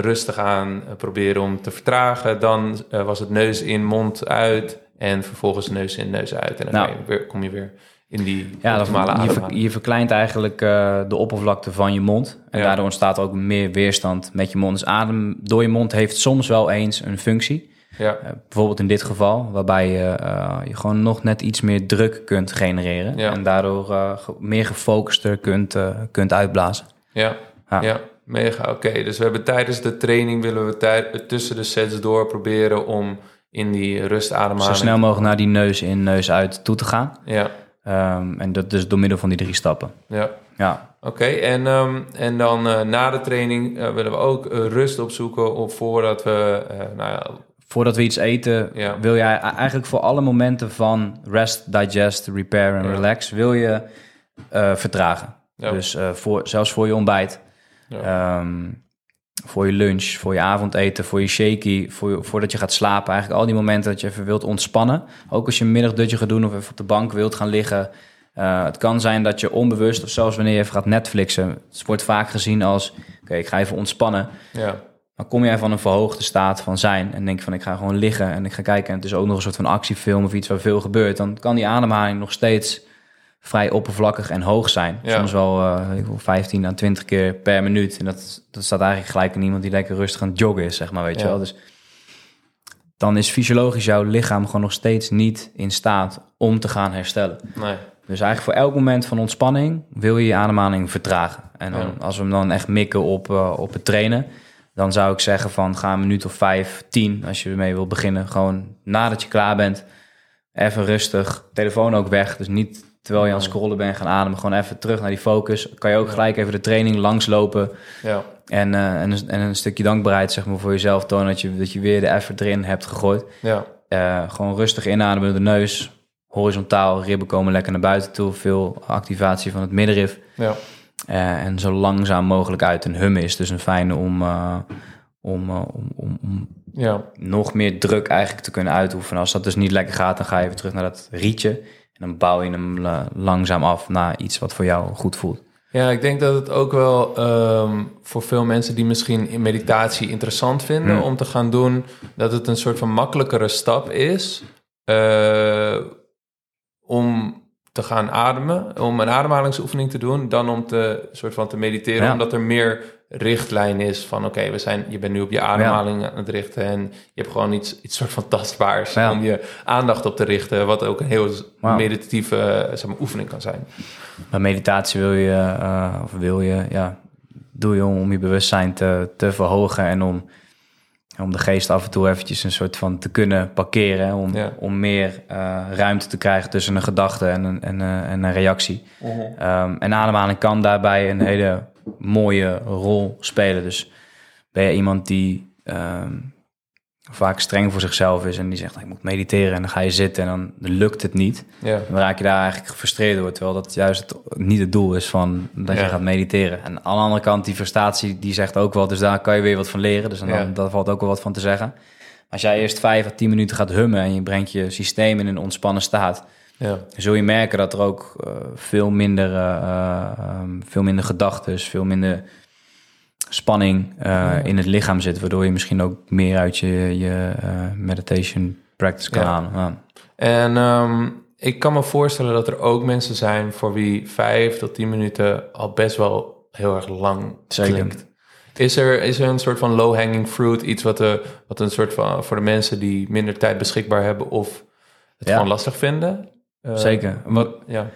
[SPEAKER 1] rustig aan proberen om te vertragen. Dan was het neus in, mond uit. En vervolgens neus in, neus uit. En dan nou. kom je weer in die ja, optimale
[SPEAKER 2] je, je verkleint eigenlijk uh, de oppervlakte van je mond. En daardoor ontstaat ook meer weerstand met je mond. Dus adem door je mond heeft soms wel eens een functie. Ja. Uh, bijvoorbeeld in dit geval, waarbij je, uh, je gewoon nog net iets meer druk kunt genereren. Ja. En daardoor ge meer gefocuster kunt, kunt uitblazen.
[SPEAKER 1] Ja, ja. mega. Oké, dus we hebben tijdens de training willen we tussen de sets door proberen om in die rustademhaling...
[SPEAKER 2] Zo snel mogelijk naar die neus in, neus uit toe te gaan. Ja. Um, en dat dus door middel van die drie stappen.
[SPEAKER 1] Ja. ja. Oké, en, um, en dan uh, na de training uh, willen we ook uh, rust opzoeken of voordat we, nou ja...
[SPEAKER 2] Voordat we iets eten, ja. wil jij eigenlijk voor alle momenten van rest, digest, repair en relax, wil je vertragen. Dus eh, voor, zelfs voor je ontbijt,
[SPEAKER 1] Ja.
[SPEAKER 2] Voor je lunch, voor je avondeten, voor je shaky, voor je- voordat je gaat slapen. Eigenlijk al die momenten dat je even wilt ontspannen. Ook als je een middagdutje gaat doen of even op de bank wilt gaan liggen. Eh, het kan zijn dat je onbewust of zelfs wanneer je even gaat Netflixen. Het wordt vaak gezien als, oké, ik ga even ontspannen.
[SPEAKER 1] ja.
[SPEAKER 2] Dan kom jij van een verhoogde staat van zijn en denk van ik ga gewoon liggen en ik ga kijken en het is ook nog een soort van actiefilm of iets waar veel gebeurt. Dan kan die ademhaling nog steeds vrij oppervlakkig en hoog zijn.
[SPEAKER 1] Ja.
[SPEAKER 2] Soms wel eh, ik wil 15 à 20 keer per minuut. En dat, dat staat eigenlijk gelijk in iemand die lekker rustig aan het joggen is, zeg maar, weet je wel. Dus dan is fysiologisch jouw lichaam gewoon nog steeds niet in staat om te gaan herstellen.
[SPEAKER 1] Nee.
[SPEAKER 2] Dus eigenlijk voor elk moment van ontspanning wil je je ademhaling vertragen. En dan,
[SPEAKER 1] Ja.
[SPEAKER 2] als we hem dan echt mikken op, eh, op het trainen, dan zou ik zeggen van ga een minuut of vijf, tien, als je ermee wil beginnen. Gewoon nadat je klaar bent, even rustig, telefoon ook weg. Dus niet terwijl je aan het scrollen bent gaan ademen, gewoon even terug naar die focus. Kan je ook gelijk even de training langslopen
[SPEAKER 1] Ja.
[SPEAKER 2] en, eh, en, een, en een stukje dankbaarheid zeg maar, voor jezelf tonen dat je, dat je weer de effort erin hebt gegooid.
[SPEAKER 1] Ja.
[SPEAKER 2] Eh, gewoon rustig inademen door de neus. Horizontaal, ribben komen lekker naar buiten toe. Veel activatie van het middenrif.
[SPEAKER 1] Ja.
[SPEAKER 2] Eh, en zo langzaam mogelijk uit. En hummen is dus een fijne om, om, om, om, om
[SPEAKER 1] Ja.
[SPEAKER 2] nog meer druk eigenlijk te kunnen uitoefenen. Als dat dus niet lekker gaat, dan ga je weer terug naar dat rietje. En dan bouw je hem eh, langzaam af naar iets wat voor jou goed voelt.
[SPEAKER 1] Ja, ik denk dat het ook wel ehm, voor veel mensen die misschien in meditatie interessant vinden
[SPEAKER 2] Hmm.
[SPEAKER 1] om te gaan doen, dat het een soort van makkelijkere stap is eh, om te gaan ademen, om een ademhalingsoefening te doen, dan om te soort van te mediteren,
[SPEAKER 2] Ja.
[SPEAKER 1] omdat er meer richtlijn is van oké, we zijn, je bent nu op je ademhaling aan het richten en je hebt gewoon iets, iets soort van tastbaars
[SPEAKER 2] Ja.
[SPEAKER 1] om je aandacht op te richten, wat ook een heel meditatieve zeg maar, oefening kan zijn.
[SPEAKER 2] Maar meditatie wil je, eh, of wil je, ja, doe je om, om je bewustzijn te, te verhogen en om, om de geest af en toe eventjes een soort van te kunnen parkeren. hè, Om,
[SPEAKER 1] Ja.
[SPEAKER 2] om meer eh, ruimte te krijgen tussen een gedachte en een, en, eh, en een reactie. Ehm, en ademhaling kan daarbij een hele mooie rol spelen. Dus ben je iemand die ehm, vaak streng voor zichzelf is en die zegt, "Nou, ik moet mediteren en dan ga je zitten en dan lukt het niet.
[SPEAKER 1] Ja,
[SPEAKER 2] Dan raak je daar eigenlijk gefrustreerd door, terwijl dat juist het, niet het doel is van dat
[SPEAKER 1] Ja.
[SPEAKER 2] je gaat mediteren. En aan de andere kant, die frustratie, die zegt ook wel, dus daar kan je weer wat van leren. Dus dan,
[SPEAKER 1] Ja.
[SPEAKER 2] daar valt ook wel wat van te zeggen. Als jij eerst vijf à tien minuten gaat hummen en je brengt je systeem in een ontspannen staat,
[SPEAKER 1] ja,
[SPEAKER 2] zul je merken dat er ook eh, veel minder, eh, eh, veel minder gedachten, veel minder spanning eh, in het lichaam zit, waardoor je misschien ook meer uit je, je eh, meditation practice kan
[SPEAKER 1] Ja.
[SPEAKER 2] halen. Ja.
[SPEAKER 1] En ehm, ik kan me voorstellen dat er ook mensen zijn voor wie vijf tot tien minuten al best wel heel erg lang
[SPEAKER 2] Zeker.
[SPEAKER 1] klinkt. Is er, is er een soort van low-hanging fruit, iets wat, de, wat een soort van voor de mensen die minder tijd beschikbaar hebben of het
[SPEAKER 2] Ja.
[SPEAKER 1] gewoon lastig vinden? Eh,
[SPEAKER 2] Zeker.
[SPEAKER 1] Wat, ja,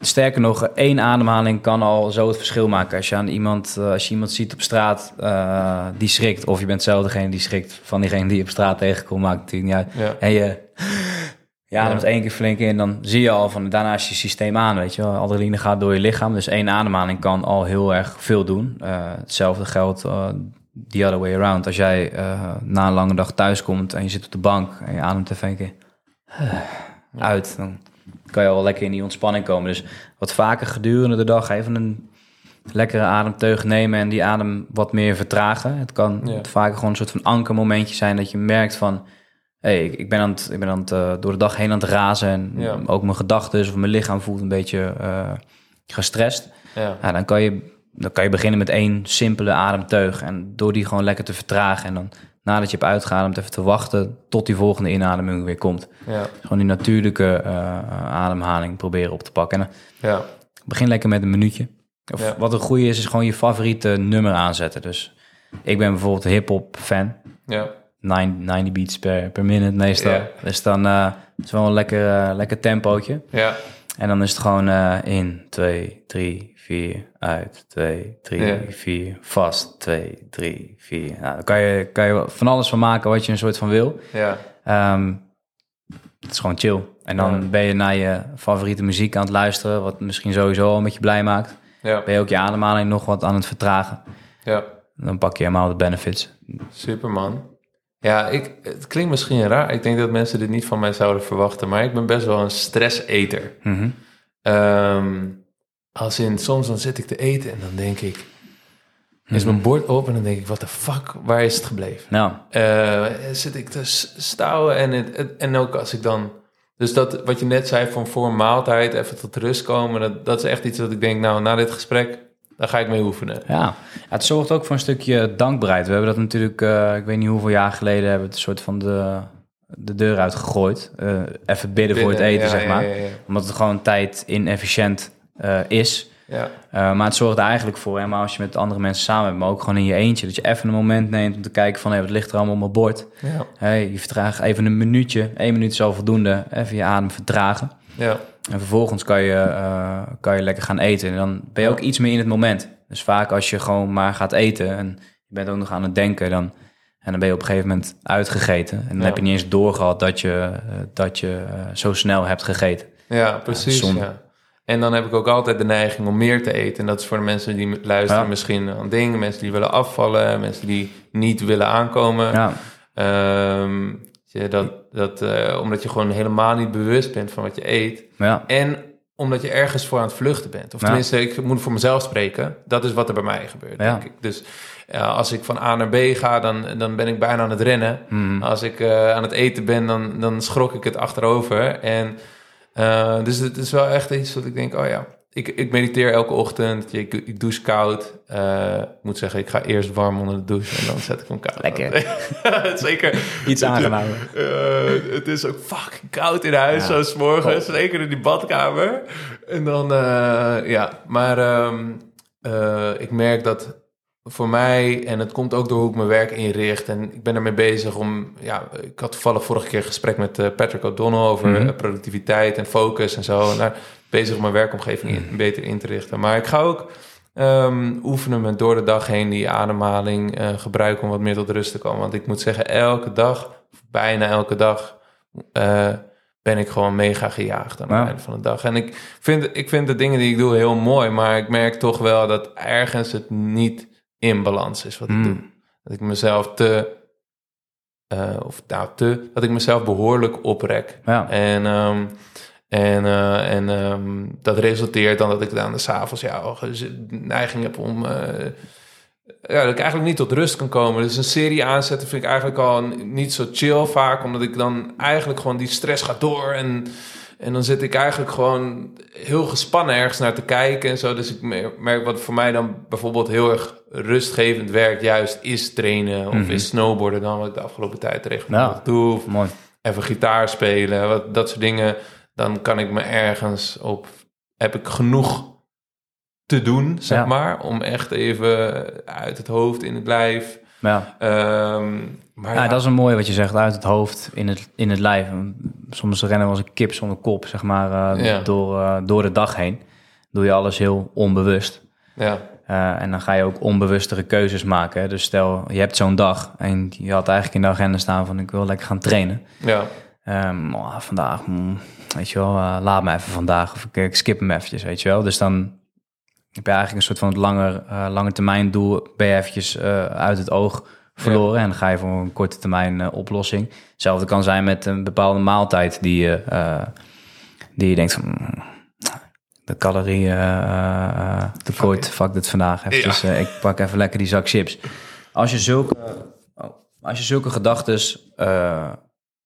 [SPEAKER 2] Sterker nog, één ademhaling kan al zo het verschil maken. Als je, aan iemand, eh, als je iemand ziet op straat eh, die schrikt, of je bent zelf degene die schrikt van diegene die je op straat tegenkomt, maakt het niet uit.
[SPEAKER 1] ja,
[SPEAKER 2] En je, je ademt één keer flink in, dan zie je al van daarna is je systeem aan, weet je wel. Adrenaline gaat door je lichaam, dus één ademhaling kan al heel erg veel doen. Hetzelfde geldt uh, the other way around. Als jij na een lange dag thuis komt en je zit op de bank en je ademt even een keer uit, dan kan je al lekker in die ontspanning komen. Dus wat vaker gedurende de dag even een lekkere ademteug nemen en die adem wat meer vertragen. Het kan
[SPEAKER 1] Ja.
[SPEAKER 2] vaker gewoon een soort van ankermomentje zijn dat je merkt van... hey, ik, ik ben, aan het, ik ben aan het, eh, door de dag heen aan het razen en
[SPEAKER 1] Ja.
[SPEAKER 2] ook mijn gedachten of mijn lichaam voelt een beetje eh, gestrest.
[SPEAKER 1] ja,
[SPEAKER 2] Ja, dan, kan je, dan kan je beginnen met één simpele ademteug en door die gewoon lekker te vertragen en dan nadat je hebt uitgeademd even te wachten tot die volgende inademing weer komt.
[SPEAKER 1] ja,
[SPEAKER 2] Gewoon die natuurlijke eh, ademhaling proberen op te pakken. En
[SPEAKER 1] ja,
[SPEAKER 2] begin lekker met een minuutje. Of
[SPEAKER 1] Ja.
[SPEAKER 2] wat een goede is, is gewoon je favoriete nummer aanzetten. Dus ik ben bijvoorbeeld een hip-hop fan.
[SPEAKER 1] ja,
[SPEAKER 2] 9 90 beats per, per minute meestal. Dus dan eh is wel een lekker, eh, lekker tempootje.
[SPEAKER 1] ja,
[SPEAKER 2] En dan is het gewoon eh, in, 2, 3, 4, uit, 2, 3,
[SPEAKER 1] Ja.
[SPEAKER 2] 4, vast, 2, 3, 4. Nou, dan kan je, kan je van alles van maken wat je een soort van wil.
[SPEAKER 1] ja,
[SPEAKER 2] Ehm, het is gewoon chill. En dan
[SPEAKER 1] Ja.
[SPEAKER 2] ben je naar je favoriete muziek aan het luisteren, wat misschien sowieso al met je blij maakt.
[SPEAKER 1] ja,
[SPEAKER 2] Ben je ook je ademhaling nog wat aan het vertragen.
[SPEAKER 1] ja.
[SPEAKER 2] Dan pak je helemaal de benefits.
[SPEAKER 1] Super man. Ja, ik, het klinkt misschien raar. Ik denk dat mensen dit niet van mij zouden verwachten, maar ik ben best wel een stresseter.
[SPEAKER 2] Mhm.
[SPEAKER 1] Ehm, als in, soms dan zit ik te eten en dan denk ik, is mijn bord op en dan denk ik, wat de fuck, waar is het gebleven?
[SPEAKER 2] Nou,
[SPEAKER 1] Eh, zit ik te stouwen en, het, het- en ook als ik dan... Dus dat, wat je net zei, van voor een maaltijd even tot rust komen, dat, dat is echt iets dat ik denk, nou, na dit gesprek, daar ga ik mee oefenen.
[SPEAKER 2] Ja. Ja, het zorgt ook voor een stukje dankbaarheid. We hebben dat natuurlijk, eh, ik weet niet hoeveel jaar geleden, hebben we het een soort van de, de deur uitgegooid. Eh, even bidden voor het eten,
[SPEAKER 1] ja,
[SPEAKER 2] zeg maar.
[SPEAKER 1] Ja.
[SPEAKER 2] Omdat het gewoon tijd inefficiënt eh, is.
[SPEAKER 1] ja.
[SPEAKER 2] Maar het zorgt er eigenlijk voor, maar als je met andere mensen samen bent, maar ook gewoon in je eentje, dat je even een moment neemt om te kijken van, hé, wat ligt er allemaal op mijn bord? Hey, je vertraagt even een minuutje, één minuut is al voldoende, even je adem vertragen.
[SPEAKER 1] ja.
[SPEAKER 2] En vervolgens kan je, eh, kan je lekker gaan eten. En dan ben je ook iets meer in het moment. Dus vaak als je gewoon maar gaat eten en je bent ook nog aan het denken, dan, en dan ben je op een gegeven moment uitgegeten. En dan
[SPEAKER 1] Ja.
[SPEAKER 2] heb je niet eens doorgehad dat je, dat je eh, zo snel hebt gegeten.
[SPEAKER 1] Ja, precies. Ja, En dan heb ik ook altijd de neiging om meer te eten. En dat is voor de mensen die luisteren
[SPEAKER 2] Ja.
[SPEAKER 1] misschien een ding. Mensen die willen afvallen, mensen die niet willen aankomen.
[SPEAKER 2] Ja,
[SPEAKER 1] Ehm, je, dat, dat, eh, omdat je gewoon helemaal niet bewust bent van wat je eet.
[SPEAKER 2] ja,
[SPEAKER 1] En omdat je ergens voor aan het vluchten bent. Of
[SPEAKER 2] Ja.
[SPEAKER 1] tenminste, ik moet voor mezelf spreken. Dat is wat er bij mij gebeurt,
[SPEAKER 2] Ja.
[SPEAKER 1] denk ik. Dus ja, als ik van A naar B ga, dan, dan ben ik bijna aan het rennen.
[SPEAKER 2] Mhm.
[SPEAKER 1] Als ik eh, aan het eten ben, dan, dan schrok ik het achterover. En eh, dus het is wel echt iets dat ik denk, oh ja, ik, ik mediteer elke ochtend. Ik, ik douche koud. Eh, ik moet zeggen, ik ga eerst warm onder de douche en dan zet ik hem koud.
[SPEAKER 2] Lekker.
[SPEAKER 1] Zeker.
[SPEAKER 2] iets aangenamer.
[SPEAKER 1] Eh, het is ook fucking koud in huis,
[SPEAKER 2] Ja.
[SPEAKER 1] zo morgens. Zeker in die badkamer. En dan, eh, ja. Maar ehm, eh, ik merk dat voor mij, en het komt ook door hoe ik mijn werk inricht. En ik ben ermee bezig om, ja, ik had toevallig vorige keer een gesprek met eh, Patrick O'Donnell over
[SPEAKER 2] Mhm.
[SPEAKER 1] eh, productiviteit en focus en zo. En daar bezig om mijn werkomgeving in- beter in te richten. Maar ik ga ook ehm, oefenen met door de dag heen die ademhaling eh, gebruiken om wat meer tot rust te komen. Want ik moet zeggen, elke dag, bijna elke dag, ben ik gewoon mega gejaagd aan het einde van de dag. En ik vind, ik vind de dingen die ik doe heel mooi, maar ik merk toch wel dat ergens het niet in balans is wat ik
[SPEAKER 2] Mm.
[SPEAKER 1] doe. Dat ik mezelf te, eh, of nou te, dat ik mezelf behoorlijk oprek.
[SPEAKER 2] Ja,
[SPEAKER 1] En, ehm, en, eh, en ehm, dat resulteert dan dat ik dan s avonds ja, al gez- neiging heb om... eh, ja, dat ik eigenlijk niet tot rust kan komen. Dus een serie aanzetten vind ik eigenlijk al niet zo chill vaak. Omdat ik dan eigenlijk gewoon die stress gaat door. En, en dan zit ik eigenlijk gewoon heel gespannen ergens naar te kijken en zo. Dus ik mer- merk wat voor mij dan bijvoorbeeld heel erg rustgevend werkt. Juist is trainen of
[SPEAKER 2] Mhm.
[SPEAKER 1] is snowboarden dan. Wat ik de afgelopen tijd regelmatig
[SPEAKER 2] Ja.
[SPEAKER 1] doe. Of
[SPEAKER 2] mooi.
[SPEAKER 1] even gitaar spelen, wat, dat soort dingen. Dan kan ik me ergens op, heb ik genoeg te doen, zeg
[SPEAKER 2] Ja.
[SPEAKER 1] maar, om echt even uit het hoofd in het lijf.
[SPEAKER 2] Ja.
[SPEAKER 1] Ehm, maar
[SPEAKER 2] Ja,
[SPEAKER 1] ja,
[SPEAKER 2] dat is een mooi wat je zegt, uit het hoofd in het, in het lijf. Soms rennen we als een kip zonder kop, zeg maar,
[SPEAKER 1] Ja.
[SPEAKER 2] door, eh, door de dag heen. Doe je alles heel onbewust.
[SPEAKER 1] ja,
[SPEAKER 2] Eh, en dan ga je ook onbewustere keuzes maken. hè. Dus stel, je hebt zo'n dag en je had eigenlijk in de agenda staan van ik wil lekker gaan trainen.
[SPEAKER 1] ja,
[SPEAKER 2] oh, vandaag, mm, weet je wel, eh, laat me even vandaag of ik, ik skip hem eventjes, weet je wel. Dus dan heb je eigenlijk een soort van het langer, eh lange termijn doel ben je eventjes uit het oog verloren. En dan ga je voor een korte termijn oplossing. Hetzelfde kan zijn met een bepaalde maaltijd die je, die je denkt van... de calorieën eh, eh, tekort, fuck dit vandaag eventjes. eh, ik pak even lekker die zak chips. Als je zulke, oh, als je zulke gedachten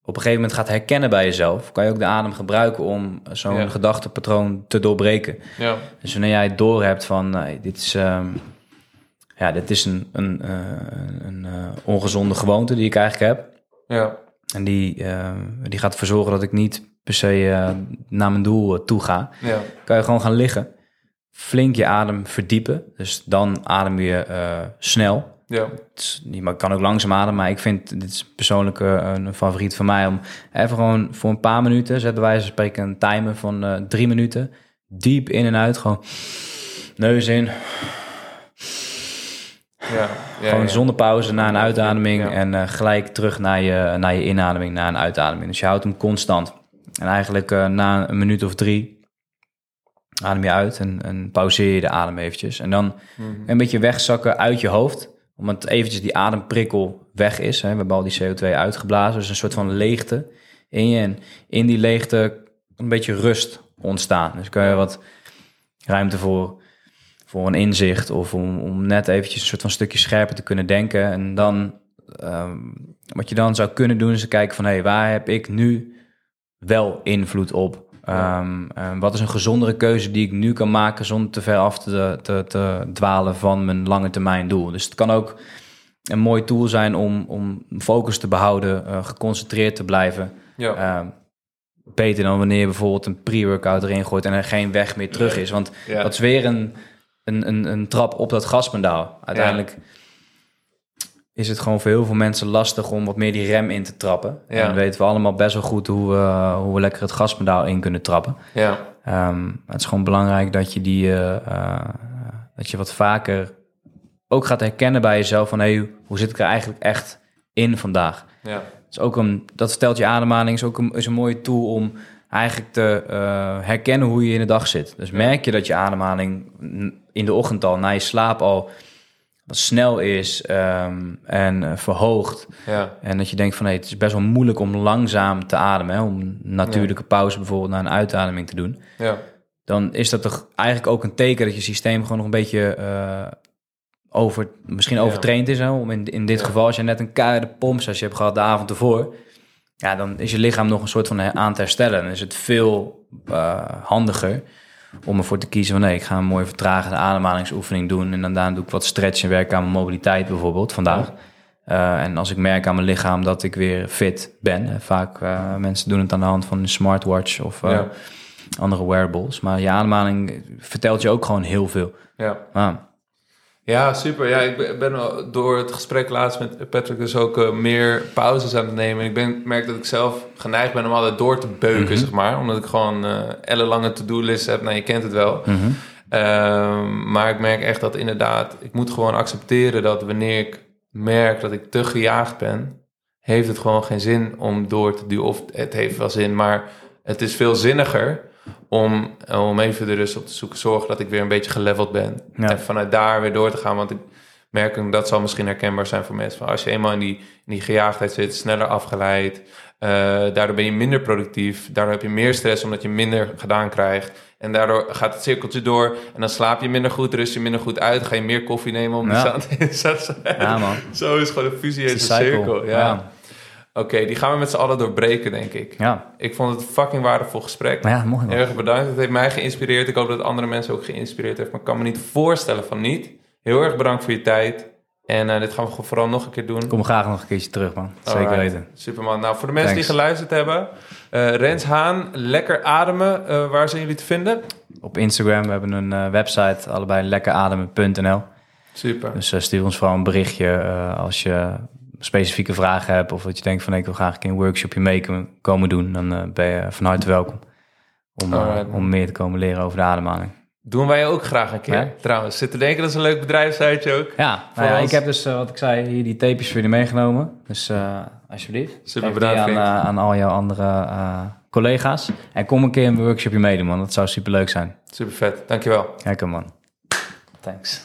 [SPEAKER 2] op een gegeven moment gaat herkennen bij jezelf, kan je ook de adem gebruiken om zo'n
[SPEAKER 1] Ja.
[SPEAKER 2] gedachtepatroon te doorbreken.
[SPEAKER 1] ja,
[SPEAKER 2] Dus wanneer jij het doorhebt van nee, dit is, ehm, ja, dit is een, een, eh, een eh, ongezonde gewoonte die ik eigenlijk heb.
[SPEAKER 1] ja,
[SPEAKER 2] En die, eh, die gaat ervoor zorgen dat ik niet per se eh, naar mijn doel eh, toe ga.
[SPEAKER 1] ja,
[SPEAKER 2] Kan je gewoon gaan liggen. Flink je adem verdiepen. Dus dan adem je eh, snel.
[SPEAKER 1] ja,
[SPEAKER 2] maar ik kan ook langzaam ademen, maar ik vind, dit is persoonlijk een favoriet van mij, om even gewoon voor een paar minuten, zetten wij van spreken een timer van drie minuten, diep in en uit, gewoon neus in,
[SPEAKER 1] ja, ja,
[SPEAKER 2] gewoon
[SPEAKER 1] ja.
[SPEAKER 2] zonder pauze na een uitademing
[SPEAKER 1] Ja.
[SPEAKER 2] en gelijk terug naar je, naar je inademing, na een uitademing. Dus je houdt hem constant. En eigenlijk eh, na een minuut of drie adem je uit en, en pauzeer je de adem eventjes. En dan
[SPEAKER 1] Mhm.
[SPEAKER 2] een beetje wegzakken uit je hoofd. Omdat eventjes die ademprikkel weg is. Hè. We hebben al die CO2 uitgeblazen. Dus een soort van leegte in je. En in die leegte een beetje rust ontstaan. Dus kan je wat ruimte voor, voor een inzicht of om, om net eventjes een soort van stukje scherper te kunnen denken. En dan, ehm, wat je dan zou kunnen doen, is kijken van hé, hey, waar heb ik nu wel invloed op? Ehm, ehm, wat is een gezondere keuze die ik nu kan maken zonder te ver af te, te, te dwalen van mijn lange termijn doel? Dus het kan ook een mooi tool zijn om, om focus te behouden, uh, geconcentreerd te blijven.
[SPEAKER 1] Ja.
[SPEAKER 2] Ehm, beter dan wanneer je bijvoorbeeld een pre-workout erin gooit en er geen weg meer terug is. Want
[SPEAKER 1] Ja.
[SPEAKER 2] dat is weer een, een, een, een trap op dat gaspedaal. Uiteindelijk is het gewoon voor heel veel mensen lastig om wat meer die rem in te trappen.
[SPEAKER 1] Ja.
[SPEAKER 2] En dan weten we allemaal best wel goed hoe we, hoe we lekker het gaspedaal in kunnen trappen.
[SPEAKER 1] Ja.
[SPEAKER 2] Ehm, het is gewoon belangrijk dat je die eh, eh, dat je wat vaker ook gaat herkennen bij jezelf van hey, hoe zit ik er eigenlijk echt in vandaag?
[SPEAKER 1] Ja.
[SPEAKER 2] is ook een, dat stelt je ademhaling, is ook een, is een mooie tool om eigenlijk te eh, herkennen hoe je in de dag zit. Dus merk je dat je ademhaling in de ochtend al, na je slaap al, wat snel is ehm, en uh, verhoogd.
[SPEAKER 1] Ja.
[SPEAKER 2] En dat je denkt van, hé, het is best wel moeilijk om langzaam te ademen. Hè? Om een natuurlijke pauze bijvoorbeeld naar een uitademing te doen.
[SPEAKER 1] Ja.
[SPEAKER 2] Dan is dat toch eigenlijk ook een teken dat je systeem gewoon nog een beetje uh, over, misschien overtraind is. Hè? Om in, in dit geval, als je net een keiharde pomp zoals je hebt gehad de avond ervoor. Ja, dan is je lichaam nog een soort van aan te herstellen. Dan is het veel uh, handiger om ervoor te kiezen van... nee, ik ga een mooie vertragende ademhalingsoefening doen... en dan daarna doe ik wat stretch en werk aan mijn mobiliteit bijvoorbeeld vandaag. Uh, en als ik merk aan mijn lichaam dat ik weer fit ben... vaak uh, mensen doen het aan de hand van een smartwatch of uh,
[SPEAKER 1] Ja.
[SPEAKER 2] andere wearables... maar je ademhaling vertelt je ook gewoon heel veel.
[SPEAKER 1] Ja. Ja, super. Ja, ik ben- door het gesprek laatst met Patrick dus ook eh, meer pauzes aan het nemen. Ik ben, merk dat ik zelf geneigd ben om altijd door te beuken,
[SPEAKER 2] Mhm.
[SPEAKER 1] zeg maar. Omdat ik gewoon eh ellenlange to-do-lists heb. Nou, je kent het wel.
[SPEAKER 2] mhm.
[SPEAKER 1] Ehm, maar ik merk echt dat inderdaad, ik moet gewoon accepteren dat wanneer ik merk dat ik te gejaagd ben, heeft het gewoon geen zin om door te duwen. Of het heeft wel zin, maar het is veel zinniger om, om even de rust op te zoeken. Zorgen dat ik weer een beetje geleveld ben.
[SPEAKER 2] Ja.
[SPEAKER 1] En vanuit daar weer door te gaan. Want ik merk, en dat zal misschien herkenbaar zijn voor mensen. Van als je eenmaal in die, in die gejaagdheid zit, sneller afgeleid. eh, daardoor ben je minder productief. Daardoor heb je meer stress omdat je minder gedaan krijgt. En daardoor gaat het cirkeltje door. En dan slaap je minder goed, rust je minder goed uit. Ga je meer koffie nemen om
[SPEAKER 2] Ja.
[SPEAKER 1] die zat.
[SPEAKER 2] Ja, man.
[SPEAKER 1] Zo is gewoon een fusie in cirkel. Ja.
[SPEAKER 2] Ja.
[SPEAKER 1] Oké, die gaan we met z'n allen doorbreken, denk ik.
[SPEAKER 2] Ja,
[SPEAKER 1] Ik vond het een fucking waardevol gesprek.
[SPEAKER 2] maar ja, mooi man.
[SPEAKER 1] Erg bedankt. Het heeft mij geïnspireerd. Ik hoop dat het andere mensen ook geïnspireerd heeft. Maar ik kan me niet voorstellen van niet. Heel erg bedankt voor je tijd. En eh, dit gaan we vooral nog een keer doen.
[SPEAKER 2] Kom graag nog een keertje terug, man. Zeker
[SPEAKER 1] Alright.
[SPEAKER 2] weten.
[SPEAKER 1] Superman. Nou, voor de mensen
[SPEAKER 2] Thanks.
[SPEAKER 1] die geluisterd hebben. eh, Rens Haan, lekker ademen. Eh, waar zijn jullie te vinden?
[SPEAKER 2] Op Instagram, we hebben een website, allebei lekkerademen.nl.
[SPEAKER 1] Super.
[SPEAKER 2] Dus stuur ons vooral een berichtje als je specifieke vragen hebt... of dat je denkt van ik wil graag een keer een workshopje mee kom- komen doen. Dan eh, ben je van harte welkom om, eh, om meer te komen leren over de ademhaling.
[SPEAKER 1] Doen wij ook graag een keer.
[SPEAKER 2] Ja?
[SPEAKER 1] Trouwens, zit te denken dat is een leuk bedrijfsiteje ook.
[SPEAKER 2] Ja, nou ja ik heb dus, eh, wat ik zei, hier die tapejes voor jullie meegenomen. Dus eh, alsjeblieft.
[SPEAKER 1] Super, bedankt,
[SPEAKER 2] aan, aan al jouw andere collega's. En kom een keer een workshopje meedoen, man. Dat zou super leuk zijn.
[SPEAKER 1] Super vet. Dankjewel.
[SPEAKER 2] Lekker, man. Thanks.